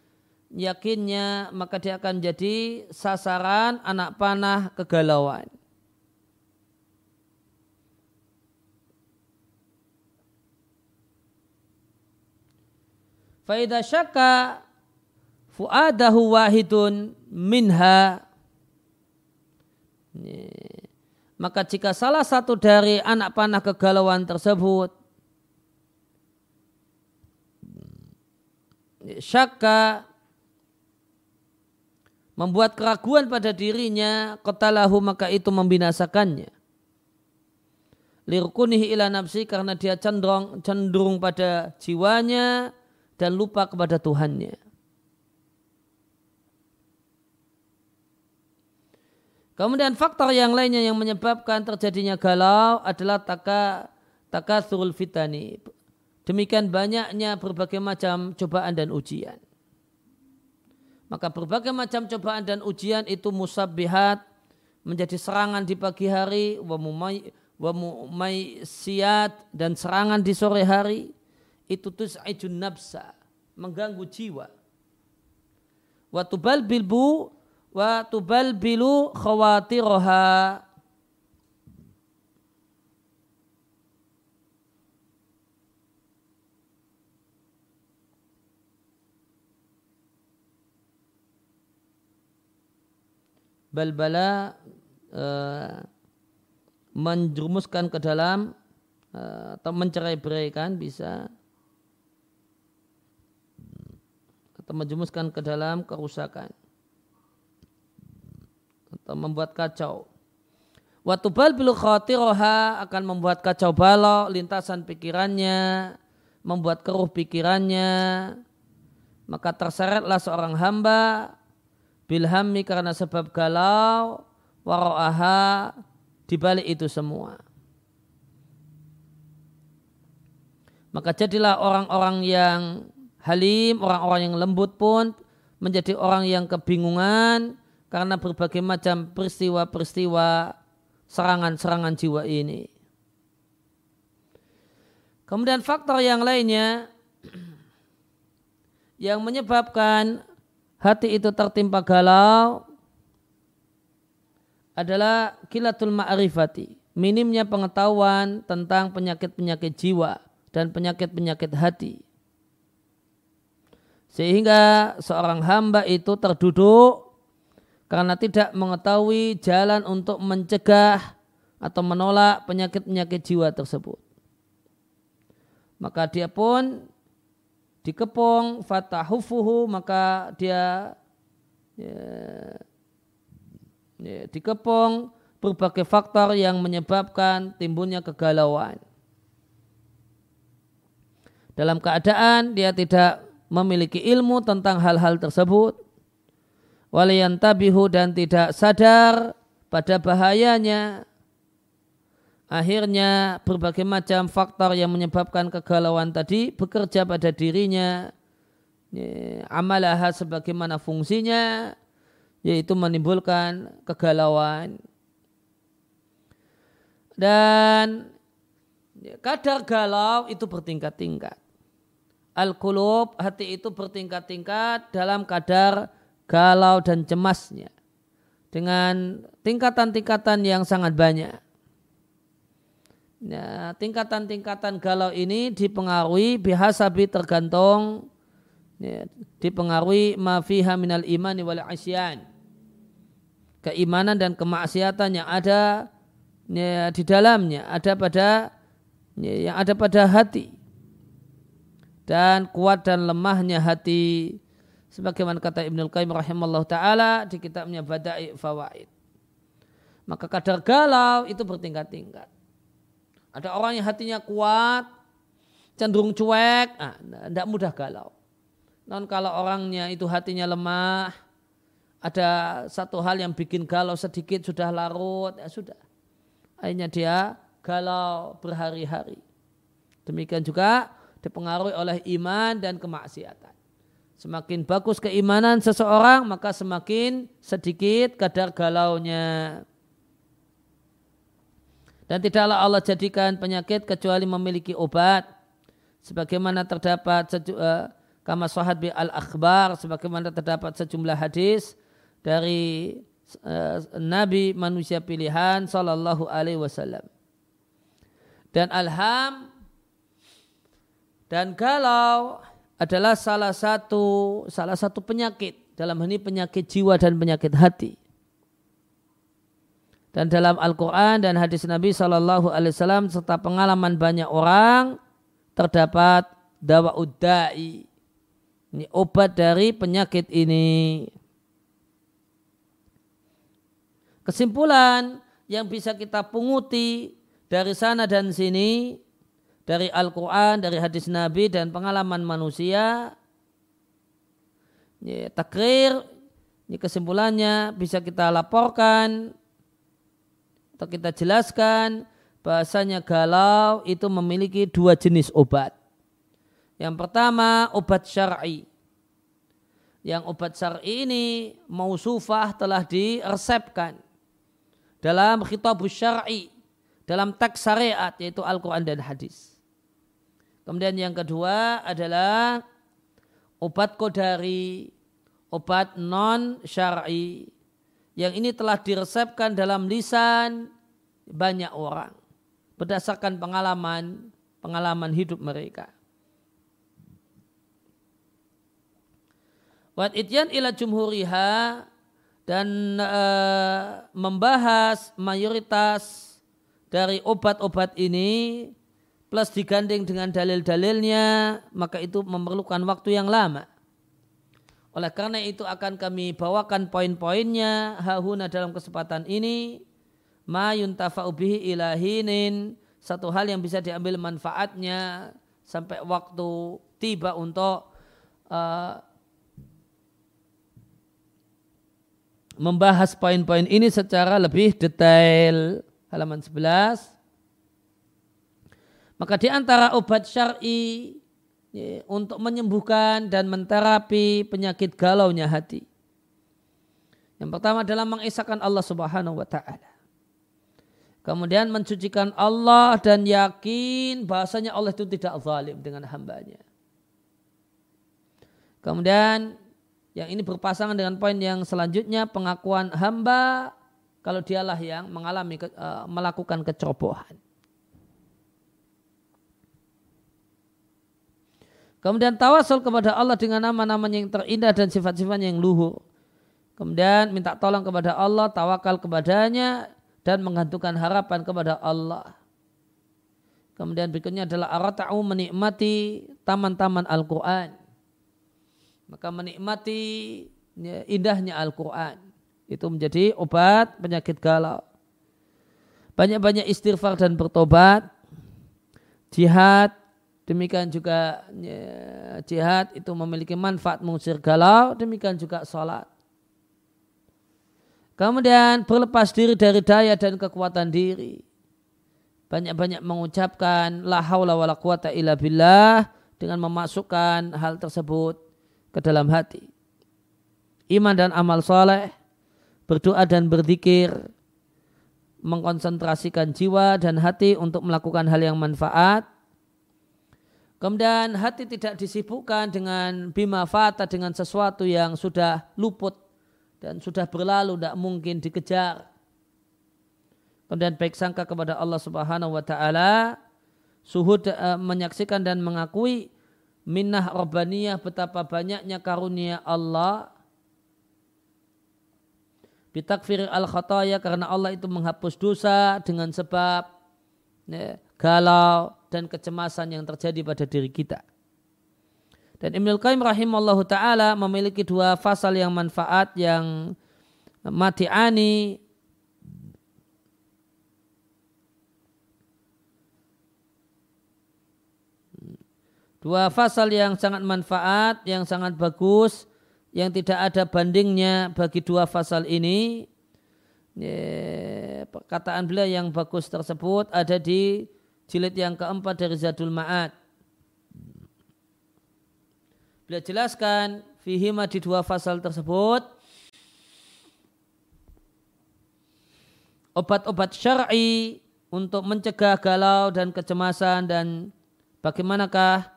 yakinnya, maka dia akan jadi sasaran anak panah kegalauan. Faidah syaka fuadahu wahidun minha maka jika salah satu dari anak panah kegalauan tersebut syakka membuat keraguan pada dirinya kotalahu maka itu membinasakannya lirkunihi ila nafsi karena dia cenderung cenderung pada jiwanya dan lupa kepada Tuhannya. Kemudian faktor yang lainnya yang menyebabkan terjadinya galau adalah taka takasurul fitani. Demikian banyaknya berbagai macam cobaan dan ujian. Maka berbagai macam cobaan dan ujian itu musabbihat menjadi serangan di pagi hari wa siat dan serangan di sore hari itu tus'ijun nafsa mengganggu jiwa wa tubal bilbu wa tubal bilu khawatiroha balbala uh, menjerumuskan ke dalam uh, atau mencerai-beraikan bisa atau menjerumuskan ke dalam kerusakan membuat kacau. Watubal bilu khatiroha akan membuat kacau balau lintasan pikirannya, membuat keruh pikirannya, maka terseretlah seorang hamba bilhammi karena sebab galau waro'aha dibalik itu semua. Maka jadilah orang-orang yang halim, orang-orang yang lembut pun menjadi orang yang kebingungan karena berbagai macam peristiwa-peristiwa serangan-serangan jiwa ini. Kemudian faktor yang lainnya [CLEARS THROAT] yang menyebabkan hati itu tertimpa galau adalah kilatul ma'rifati, minimnya pengetahuan tentang penyakit-penyakit jiwa dan penyakit-penyakit hati. Sehingga seorang hamba itu terduduk karena tidak mengetahui jalan untuk mencegah atau menolak penyakit-penyakit jiwa tersebut. Maka dia pun dikepung fatahufuhu maka dia ya, ya, dikepung berbagai faktor yang menyebabkan timbulnya kegalauan. Dalam keadaan dia tidak memiliki ilmu tentang hal-hal tersebut, dan tidak sadar pada bahayanya Akhirnya berbagai macam faktor yang menyebabkan kegalauan tadi bekerja pada dirinya. Amalah sebagaimana fungsinya yaitu menimbulkan kegalauan. Dan kadar galau itu bertingkat-tingkat. Al-qulub hati itu bertingkat-tingkat dalam kadar galau dan cemasnya. Dengan tingkatan-tingkatan yang sangat banyak. Ya, tingkatan-tingkatan galau ini dipengaruhi bihasabi tergantung ya, dipengaruhi mafiha minal imani wal asyan. Keimanan dan kemaksiatan yang ada ya, di dalamnya ada pada ya, yang ada pada hati dan kuat dan lemahnya hati sebagaimana kata Ibnu Qayyim rahimallahu taala di kitabnya Bada'i Fawaid. Maka kadar galau itu bertingkat-tingkat. Ada orang yang hatinya kuat, cenderung cuek, ah, tidak mudah galau. Non kalau orangnya itu hatinya lemah, ada satu hal yang bikin galau sedikit sudah larut, ya sudah. Akhirnya dia galau berhari-hari. Demikian juga dipengaruhi oleh iman dan kemaksiatan. Semakin bagus keimanan seseorang, maka semakin sedikit kadar galaunya. Dan tidaklah Allah jadikan penyakit kecuali memiliki obat. Sebagaimana terdapat uh, kama sahat bi al-akhbar, sebagaimana terdapat sejumlah hadis dari uh, Nabi manusia pilihan sallallahu alaihi wasallam. Dan alham dan galau adalah salah satu salah satu penyakit dalam ini penyakit jiwa dan penyakit hati. Dan dalam Al-Quran dan hadis Nabi Shallallahu Alaihi Wasallam serta pengalaman banyak orang terdapat dawa udai. Ini obat dari penyakit ini. Kesimpulan yang bisa kita punguti dari sana dan sini, dari Al-Quran, dari hadis Nabi dan pengalaman manusia, ini takrir, ini kesimpulannya bisa kita laporkan atau kita jelaskan bahasanya galau itu memiliki dua jenis obat. Yang pertama obat syar'i. yang obat syar'i ini mausufah telah diresepkan dalam khitab syar'i dalam teks syariat yaitu Al-Quran dan hadis. Kemudian yang kedua adalah obat kodari, obat non syar'i yang ini telah diresepkan dalam lisan banyak orang berdasarkan pengalaman pengalaman hidup mereka. Wat ityan ila jumhuriha dan e, membahas mayoritas dari obat-obat ini plus digandeng dengan dalil-dalilnya maka itu memerlukan waktu yang lama. Oleh karena itu akan kami bawakan poin-poinnya hahuna dalam kesempatan ini ma yuntafa'u bihi ilahinin satu hal yang bisa diambil manfaatnya sampai waktu tiba untuk uh, membahas poin-poin ini secara lebih detail halaman 11 maka di antara obat syar'i ya, untuk menyembuhkan dan menterapi penyakit galaunya hati yang pertama adalah mengisahkan Allah Subhanahu wa taala Kemudian mencucikan Allah dan yakin bahasanya Allah itu tidak zalim dengan hambanya. Kemudian yang ini berpasangan dengan poin yang selanjutnya pengakuan hamba kalau dialah yang mengalami uh, melakukan kecerobohan. Kemudian tawasul kepada Allah dengan nama-nama yang terindah dan sifat-sifatnya yang luhur. Kemudian minta tolong kepada Allah, tawakal kepadanya dan menggantungkan harapan kepada Allah. Kemudian berikutnya adalah arata'u menikmati taman-taman Al-Quran. Maka menikmati ya, indahnya Al-Quran. Itu menjadi obat penyakit galau. Banyak-banyak istighfar dan bertobat. Jihad. Demikian juga ya, jihad itu memiliki manfaat mengusir galau. Demikian juga sholat. Kemudian berlepas diri dari daya dan kekuatan diri. Banyak-banyak mengucapkan la haula wala quwata illa billah dengan memasukkan hal tersebut ke dalam hati. Iman dan amal soleh, berdoa dan berzikir, mengkonsentrasikan jiwa dan hati untuk melakukan hal yang manfaat. Kemudian hati tidak disibukkan dengan bima fata dengan sesuatu yang sudah luput dan sudah berlalu tidak mungkin dikejar. Kemudian baik sangka kepada Allah Subhanahu wa taala, suhud uh, menyaksikan dan mengakui minnah rabbaniyah betapa banyaknya karunia Allah bitakfir al khataya karena Allah itu menghapus dosa dengan sebab ya, galau dan kecemasan yang terjadi pada diri kita. Dan Ibnul Qayyim rahimallahu taala memiliki dua fasal yang manfaat yang mati'ani Dua fasal yang sangat manfaat, yang sangat bagus, yang tidak ada bandingnya bagi dua fasal ini. Perkataan beliau yang bagus tersebut ada di jilid yang keempat dari Zadul Ma'ad. Beliau jelaskan fihima di dua fasal tersebut obat-obat syar'i untuk mencegah galau dan kecemasan dan bagaimanakah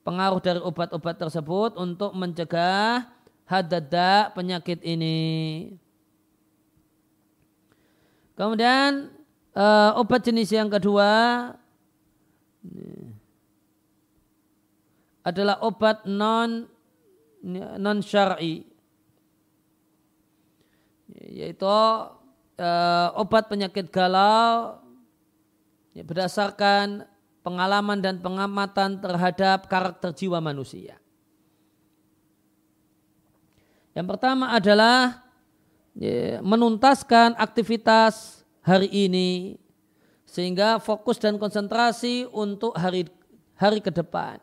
pengaruh dari obat-obat tersebut untuk mencegah hadada penyakit ini. Kemudian uh, obat jenis yang kedua adalah obat non non syar'i yaitu uh, obat penyakit galau ya, berdasarkan pengalaman dan pengamatan terhadap karakter jiwa manusia. Yang pertama adalah ya, menuntaskan aktivitas hari ini sehingga fokus dan konsentrasi untuk hari hari ke depan.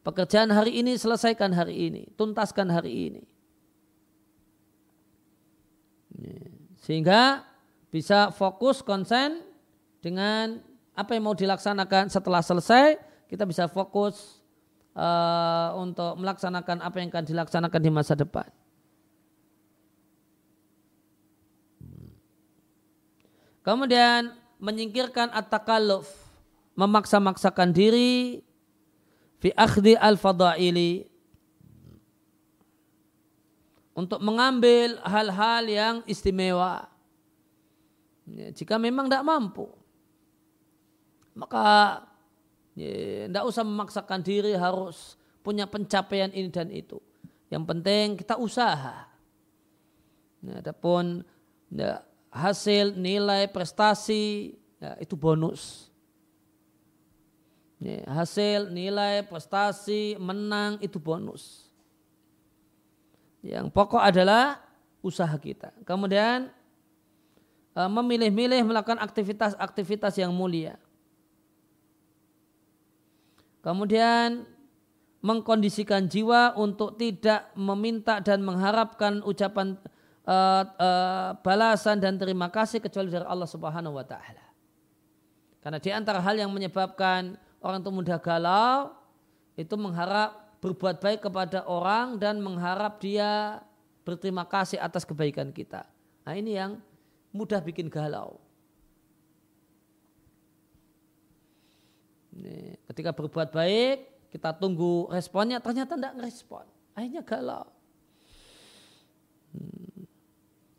Pekerjaan hari ini selesaikan hari ini, tuntaskan hari ini. Sehingga bisa fokus konsen dengan apa yang mau dilaksanakan setelah selesai, kita bisa fokus uh, untuk melaksanakan apa yang akan dilaksanakan di masa depan. Kemudian menyingkirkan at-takalluf, memaksa-maksakan diri fi akhdi al-fadaili untuk mengambil hal-hal yang istimewa. Ya, jika memang tidak mampu, maka tidak ya, usah memaksakan diri harus punya pencapaian ini dan itu. Yang penting kita usaha. Ya, adapun ya, hasil, nilai, prestasi, ya, itu bonus. Hasil, nilai, prestasi, menang, itu bonus. Yang pokok adalah usaha kita. Kemudian eh, memilih-milih melakukan aktivitas-aktivitas yang mulia. Kemudian mengkondisikan jiwa untuk tidak meminta dan mengharapkan ucapan uh, uh, balasan dan terima kasih kecuali dari Allah Subhanahu wa taala. Karena di antara hal yang menyebabkan orang itu mudah galau itu mengharap berbuat baik kepada orang dan mengharap dia berterima kasih atas kebaikan kita. Nah, ini yang mudah bikin galau. Ini, ketika berbuat baik, kita tunggu responnya, ternyata tidak ngerespon. Akhirnya galau. Hmm.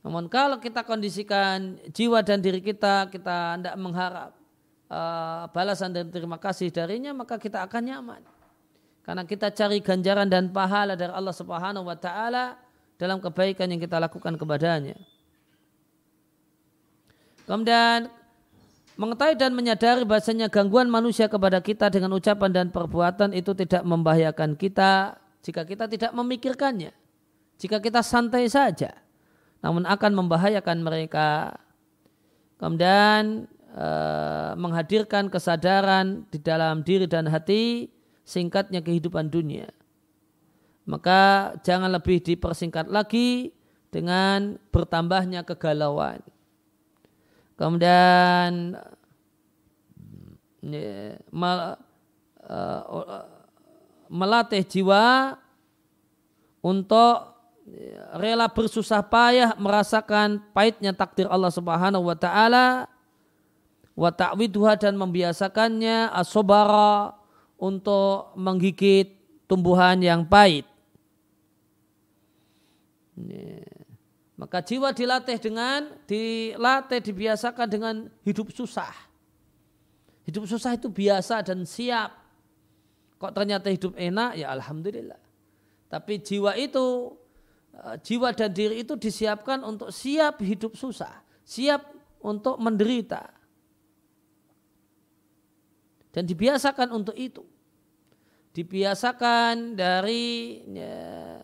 Namun kalau kita kondisikan jiwa dan diri kita, kita tidak mengharap uh, balasan dan terima kasih darinya, maka kita akan nyaman. Karena kita cari ganjaran dan pahala dari Allah Subhanahu wa taala dalam kebaikan yang kita lakukan kepadanya. Kemudian Mengetahui dan menyadari bahasanya gangguan manusia kepada kita dengan ucapan dan perbuatan itu tidak membahayakan kita jika kita tidak memikirkannya. Jika kita santai saja. Namun akan membahayakan mereka. Kemudian eh, menghadirkan kesadaran di dalam diri dan hati singkatnya kehidupan dunia. Maka jangan lebih dipersingkat lagi dengan bertambahnya kegalauan. Kemudian uh, melatih jiwa untuk rela bersusah payah merasakan pahitnya takdir Allah Subhanahu wa taala wa ta'widuha dan membiasakannya asobara untuk menggigit tumbuhan yang pahit. Maka jiwa dilatih dengan dilatih dibiasakan dengan hidup susah. Hidup susah itu biasa dan siap. Kok ternyata hidup enak ya alhamdulillah. Tapi jiwa itu eh, jiwa dan diri itu disiapkan untuk siap hidup susah, siap untuk menderita. Dan dibiasakan untuk itu. Dibiasakan dari ya,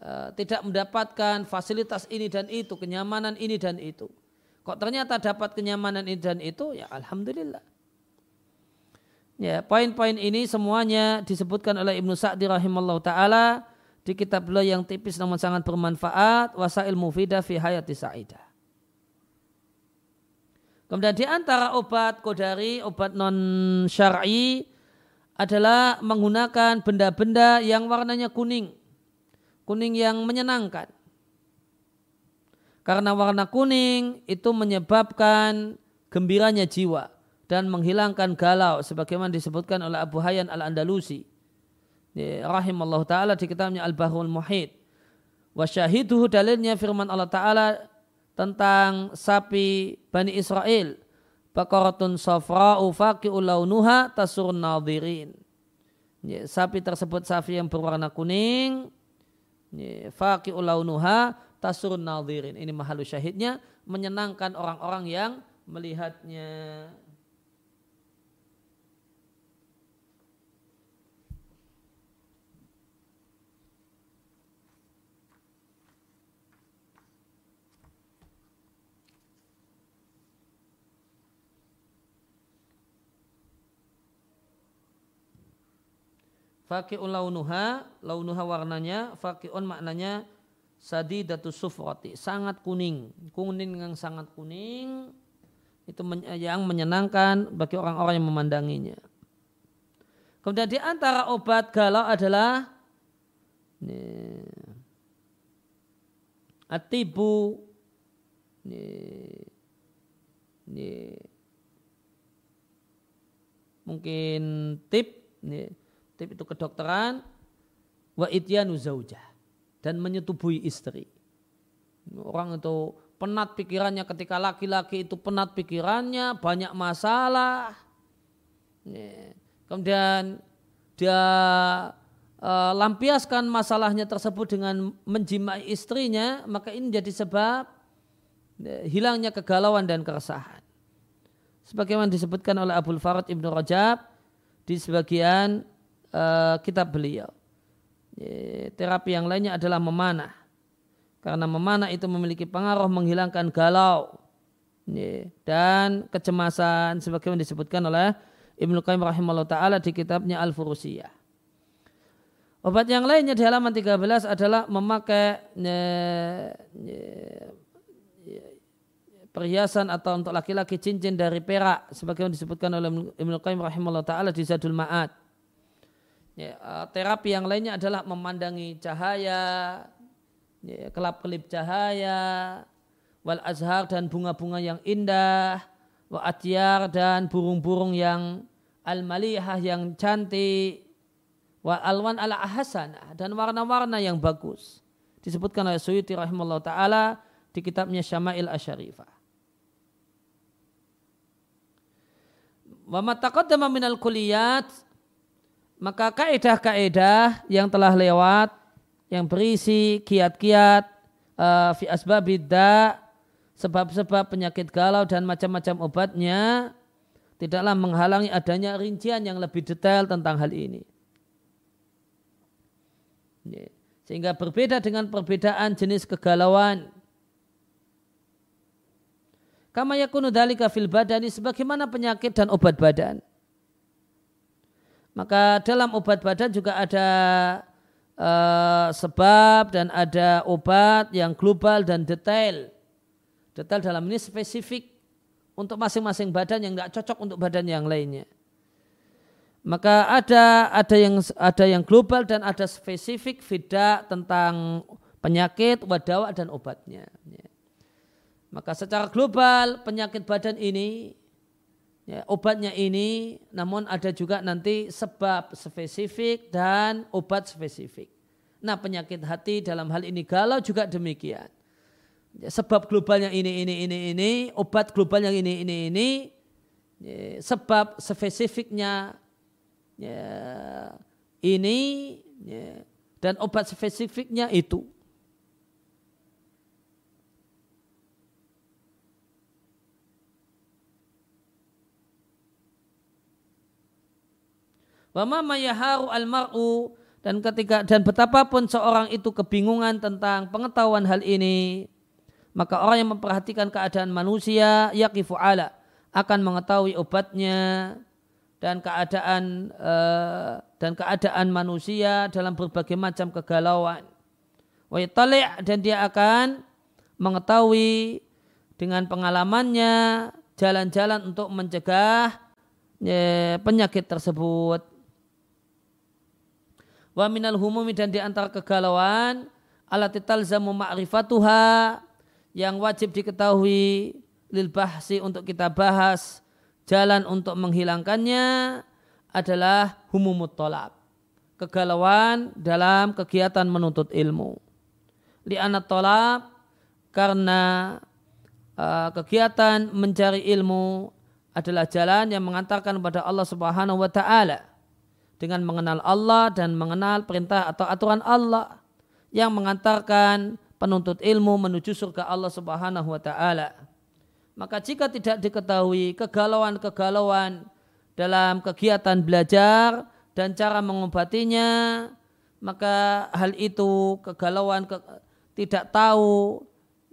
Eh, tidak mendapatkan fasilitas ini dan itu, kenyamanan ini dan itu. Kok ternyata dapat kenyamanan ini dan itu, ya alhamdulillah. Ya, poin-poin ini semuanya disebutkan oleh Ibnu Sa'di rahimallahu taala di kitab beliau yang tipis namun sangat bermanfaat, Wasail Mufidah fi Hayati Sa'idah. Kemudian di antara obat kodari, obat non syar'i adalah menggunakan benda-benda yang warnanya kuning kuning yang menyenangkan. Karena warna kuning itu menyebabkan gembiranya jiwa dan menghilangkan galau sebagaimana disebutkan oleh Abu Hayyan Al-Andalusi rahimallahu taala di kitabnya Al-Bahrul Muhit. Wa syahiduhu dalilnya firman Allah taala tentang sapi Bani Israel. Bakaratun safra'u faqi'u launuha tasurun nadhirin. Ya, sapi tersebut sapi yang berwarna kuning Faqi ulaunuha tasurun nadhirin. Ini mahalu syahidnya menyenangkan orang-orang yang melihatnya. Faki'un launuha, launuha warnanya, faki'un maknanya sadidatu sufrati, sangat kuning. Kuning yang sangat kuning itu yang menyenangkan bagi orang-orang yang memandanginya. Kemudian di antara obat galau adalah atibu mungkin tip tip itu kedokteran wa ityanu zaujah dan menyetubuhi istri. Orang itu penat pikirannya ketika laki-laki itu penat pikirannya, banyak masalah. Kemudian dia uh, lampiaskan masalahnya tersebut dengan menjimai istrinya, maka ini jadi sebab uh, hilangnya kegalauan dan keresahan. Sebagaimana disebutkan oleh Abdul Farad Ibnu Rajab di sebagian uh, kitab beliau. terapi yang lainnya adalah memanah. Karena memanah itu memiliki pengaruh menghilangkan galau dan kecemasan sebagaimana disebutkan oleh Ibnu Qayyim rahimahullah taala di kitabnya Al-Furusiyah. Obat yang lainnya di halaman 13 adalah memakai perhiasan atau untuk laki-laki cincin dari perak sebagaimana disebutkan oleh Ibnu Qayyim rahimahullah taala di Zadul Ma'ad. Ya, eh, terapi yang lainnya adalah memandangi cahaya, ya, kelap-kelip cahaya, wal azhar dan bunga-bunga yang indah, wa atyar dan burung-burung yang al-malihah yang cantik, wa alwan ala ahsanah dan warna-warna yang bagus. Disebutkan oleh Suyuti rahimahullah taala di kitabnya Syama'il Asyarifah. Wa mataqaddama minal kuliyat maka kaedah-kaedah yang telah lewat yang berisi kiat-kiat uh, fi asbabidda sebab-sebab penyakit galau dan macam-macam obatnya tidaklah menghalangi adanya rincian yang lebih detail tentang hal ini. Sehingga berbeda dengan perbedaan jenis kegalauan. Kama yakunu dalika fil badani sebagaimana penyakit dan obat badan. Maka dalam obat badan juga ada uh, sebab dan ada obat yang global dan detail. Detail dalam ini spesifik untuk masing-masing badan yang tidak cocok untuk badan yang lainnya maka ada ada yang ada yang global dan ada spesifik tidak tentang penyakit, wadawa dan obatnya. Ya. Maka secara global penyakit badan ini ya, obatnya ini namun ada juga nanti sebab spesifik dan obat spesifik. Nah penyakit hati dalam hal ini galau juga demikian. Ya, sebab globalnya ini ini ini ini, obat globalnya ini ini ini, ya, sebab spesifiknya ya, ini ya, dan obat spesifiknya itu. Wama mayaharu almaru dan ketika dan betapapun seorang itu kebingungan tentang pengetahuan hal ini, maka orang yang memperhatikan keadaan manusia yakifu ala akan mengetahui obatnya dan keadaan uh, dan keadaan manusia dalam berbagai macam kegalauan. Wa dan dia akan mengetahui dengan pengalamannya jalan-jalan untuk mencegah ya, penyakit tersebut. Wa minal humumi dan di antara kegalauan alati talzamu ma'rifatuha yang wajib diketahui lil bahsi untuk kita bahas jalan untuk menghilangkannya adalah humumut tolab. Kegalauan dalam kegiatan menuntut ilmu. Li'anat tolab karena uh, kegiatan mencari ilmu adalah jalan yang mengantarkan kepada Allah Subhanahu wa taala dengan mengenal Allah dan mengenal perintah atau aturan Allah yang mengantarkan penuntut ilmu menuju surga Allah Subhanahu wa taala. Maka jika tidak diketahui kegalauan-kegalauan dalam kegiatan belajar dan cara mengobatinya, maka hal itu kegalauan ke, tidak tahu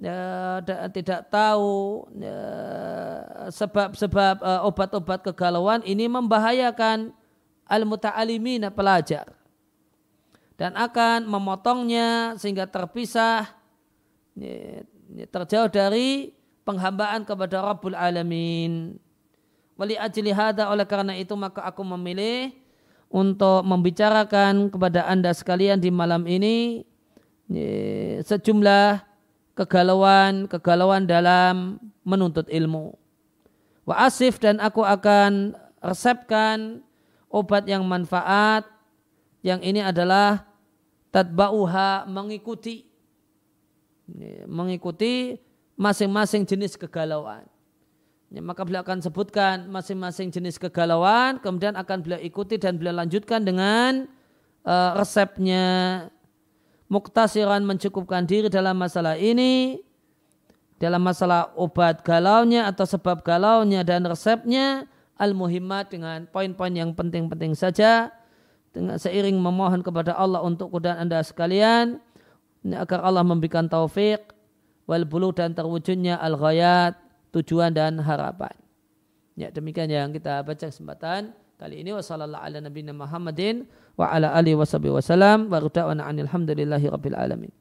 ya, tidak tahu ya, sebab-sebab ya, obat-obat kegalauan ini membahayakan al-muta'alimina pelajar dan akan memotongnya sehingga terpisah terjauh dari penghambaan kepada Rabbul Alamin. Wali ajli oleh karena itu maka aku memilih untuk membicarakan kepada Anda sekalian di malam ini sejumlah kegalauan-kegalauan dalam menuntut ilmu. Wa asif dan aku akan resepkan obat yang manfaat yang ini adalah tadba'uha mengikuti mengikuti masing-masing jenis kegalauan. Ya, maka beliau akan sebutkan masing-masing jenis kegalauan, kemudian akan beliau ikuti dan beliau lanjutkan dengan uh, resepnya. Muktasiran mencukupkan diri dalam masalah ini, dalam masalah obat galaunya atau sebab galaunya dan resepnya, al-muhimmat dengan poin-poin yang penting-penting saja, dengan seiring memohon kepada Allah untuk kudaan anda sekalian, agar Allah memberikan taufik, wal bulu dan terwujudnya al-ghayat, tujuan dan harapan. Ya demikian yang kita baca kesempatan kali ini wasallallahu ala nabiyina Muhammadin wa ala alihi wasallam wa rabbil alamin.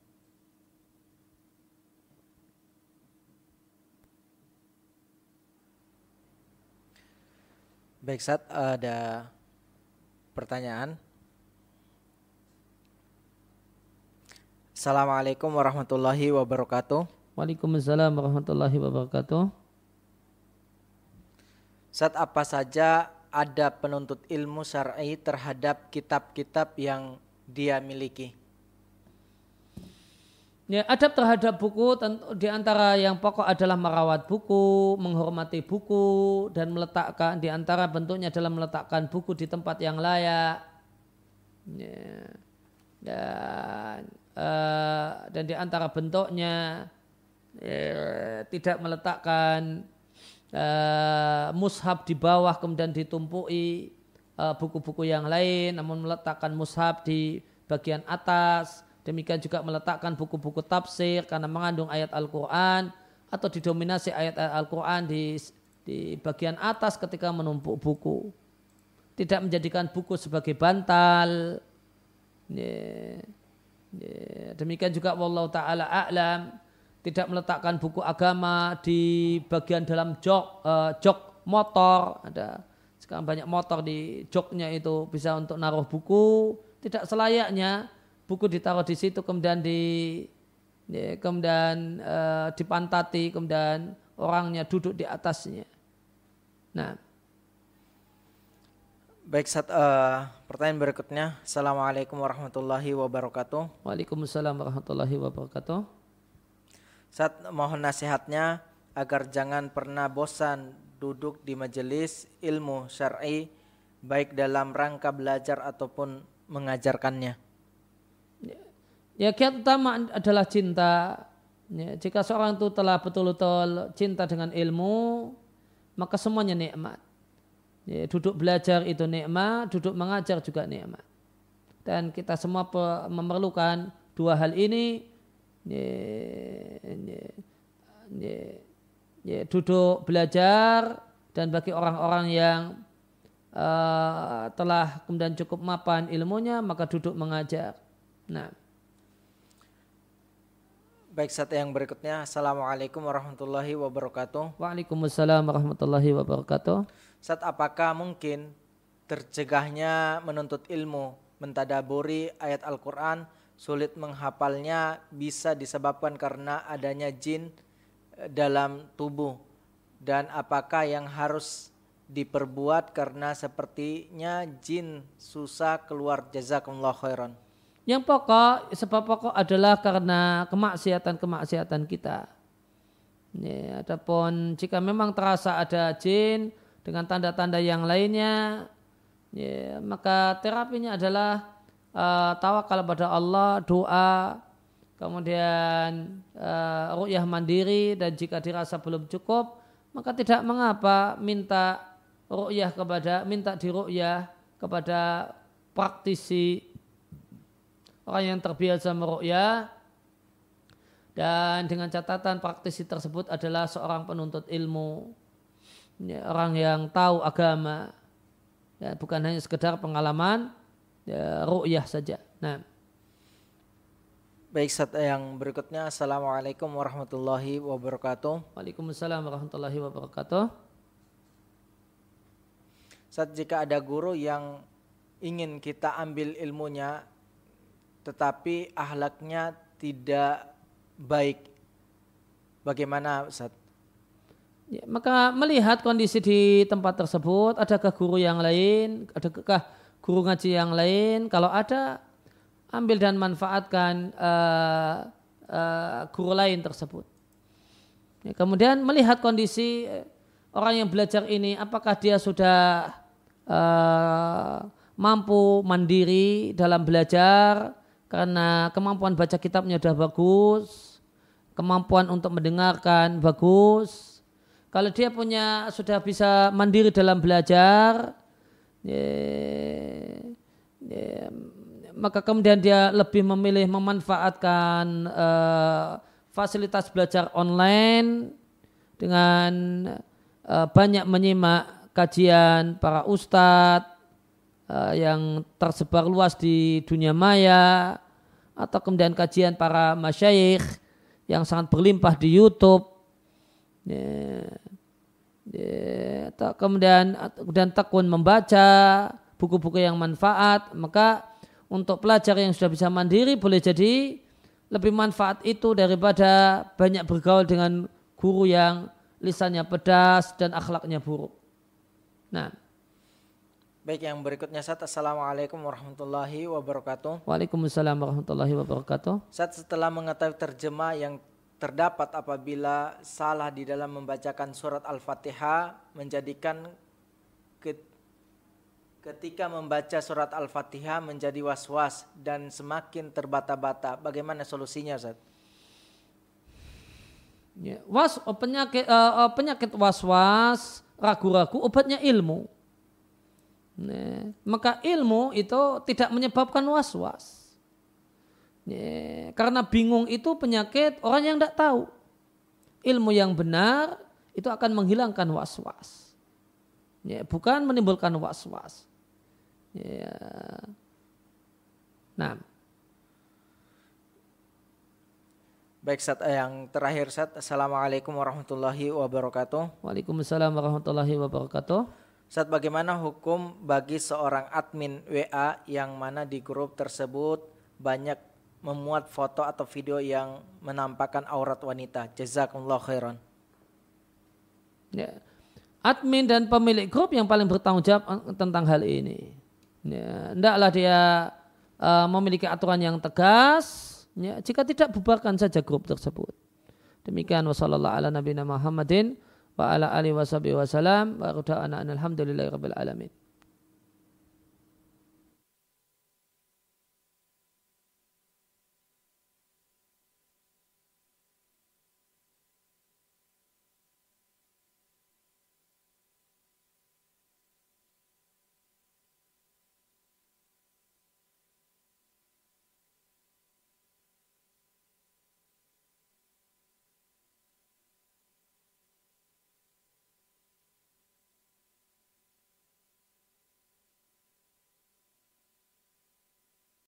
Baik, saat ada pertanyaan. Assalamualaikum warahmatullahi wabarakatuh. Waalaikumsalam warahmatullahi wabarakatuh. Saat apa saja ada penuntut ilmu syar'i terhadap kitab-kitab yang dia miliki? Ya, adab terhadap buku di antara yang pokok adalah merawat buku, menghormati buku dan meletakkan di antara bentuknya adalah meletakkan buku di tempat yang layak. Ya. Dan uh, dan di antara bentuknya ya, tidak meletakkan uh, mushaf di bawah kemudian ditumpui uh, buku-buku yang lain namun meletakkan mushaf di bagian atas demikian juga meletakkan buku-buku tafsir karena mengandung ayat Al-Quran atau didominasi ayat Al-Quran di, di bagian atas ketika menumpuk buku. Tidak menjadikan buku sebagai bantal. Yeah. Yeah. demikian juga wallahu taala a'lam. Tidak meletakkan buku agama di bagian dalam jok uh, jok motor. Ada sekarang banyak motor di joknya itu bisa untuk naruh buku. Tidak selayaknya buku ditaruh di situ kemudian di ya, kemudian uh, dipantati kemudian orangnya duduk di atasnya nah Baik, saat, uh, pertanyaan berikutnya. Assalamualaikum warahmatullahi wabarakatuh. Waalaikumsalam warahmatullahi wabarakatuh. Saat mohon nasihatnya agar jangan pernah bosan duduk di majelis ilmu syar'i baik dalam rangka belajar ataupun mengajarkannya. Ya kiat utama adalah cinta. Ya, jika seorang itu telah betul-betul cinta dengan ilmu, maka semuanya nikmat. Ya, duduk belajar itu nikmat, duduk mengajar juga nikmat. Dan kita semua memerlukan dua hal ini duduk belajar dan bagi orang-orang yang uh, telah kemudian cukup mapan ilmunya maka duduk mengajar. Nah. Baik saat yang berikutnya Assalamualaikum warahmatullahi wabarakatuh. Waalaikumsalam warahmatullahi wabarakatuh. Saat apakah mungkin tercegahnya menuntut ilmu Mentadaburi ayat Al-Quran sulit menghafalnya bisa disebabkan karena adanya jin eh, dalam tubuh? Dan apakah yang harus diperbuat karena sepertinya jin susah keluar? Jazakumullah khairan. Yang pokok sebab pokok adalah karena kemaksiatan-kemaksiatan kita. Ya, adapun jika memang terasa ada jin dengan tanda-tanda yang lainnya, ya, maka terapinya adalah uh, tawakal pada Allah, doa, kemudian uh, ru'yah mandiri dan jika dirasa belum cukup maka tidak mengapa minta ru'yah kepada minta diru'yah kepada praktisi orang yang terbiasa meru'yah dan dengan catatan praktisi tersebut adalah seorang penuntut ilmu ya, orang yang tahu agama ya, bukan hanya sekedar pengalaman ya, ru'yah saja. Nah. Baik, saat yang berikutnya Assalamualaikum warahmatullahi wabarakatuh. Waalaikumsalam warahmatullahi wabarakatuh. Saat jika ada guru yang ingin kita ambil ilmunya tetapi ahlaknya tidak baik. Bagaimana Ustaz? Ya, maka melihat kondisi di tempat tersebut, adakah guru yang lain, adakah guru ngaji yang lain? Kalau ada, ambil dan manfaatkan uh, uh, guru lain tersebut. Ya, kemudian melihat kondisi eh, orang yang belajar ini, apakah dia sudah uh, mampu mandiri dalam belajar karena kemampuan baca kitabnya sudah bagus, kemampuan untuk mendengarkan bagus, kalau dia punya sudah bisa mandiri dalam belajar, ya, ya, maka kemudian dia lebih memilih memanfaatkan uh, fasilitas belajar online dengan uh, banyak menyimak kajian para ustadz uh, yang tersebar luas di dunia maya atau kemudian kajian para masyayikh yang sangat berlimpah di YouTube Ya, ya, kemudian kemudian tekun membaca buku-buku yang manfaat, maka untuk pelajar yang sudah bisa mandiri boleh jadi lebih manfaat itu daripada banyak bergaul dengan guru yang lisannya pedas dan akhlaknya buruk. Nah, Baik yang berikutnya Sat Assalamualaikum warahmatullahi wabarakatuh Waalaikumsalam warahmatullahi wabarakatuh Sat setelah mengetahui terjemah yang terdapat apabila salah di dalam membacakan surat Al-Fatihah menjadikan ketika membaca surat Al-Fatihah menjadi was-was dan semakin terbata-bata. Bagaimana solusinya, Ustaz? Ya, was oh, penyakit uh, penyakit was-was, ragu-ragu obatnya ilmu. Nah, maka ilmu itu tidak menyebabkan was-was. Ya, karena bingung itu penyakit orang yang tidak tahu. Ilmu yang benar itu akan menghilangkan was-was. Ya, bukan menimbulkan was-was. Ya. Nah. Baik Sat, eh, yang terakhir Sat, Assalamualaikum warahmatullahi wabarakatuh. Waalaikumsalam warahmatullahi wabarakatuh. Saat bagaimana hukum bagi seorang admin WA yang mana di grup tersebut banyak memuat foto atau video yang menampakkan aurat wanita. Jazakumullah khairan. Ya. Admin dan pemilik grup yang paling bertanggung jawab eh, tentang hal ini. Ya, hendaklah dia uh, memiliki aturan yang tegas. Ya, jika tidak bubarkan saja grup tersebut. Demikian wasallallahu ala nabiyina Muhammadin wa ala alihi wasallam wa alhamdulillahi rabbil alamin.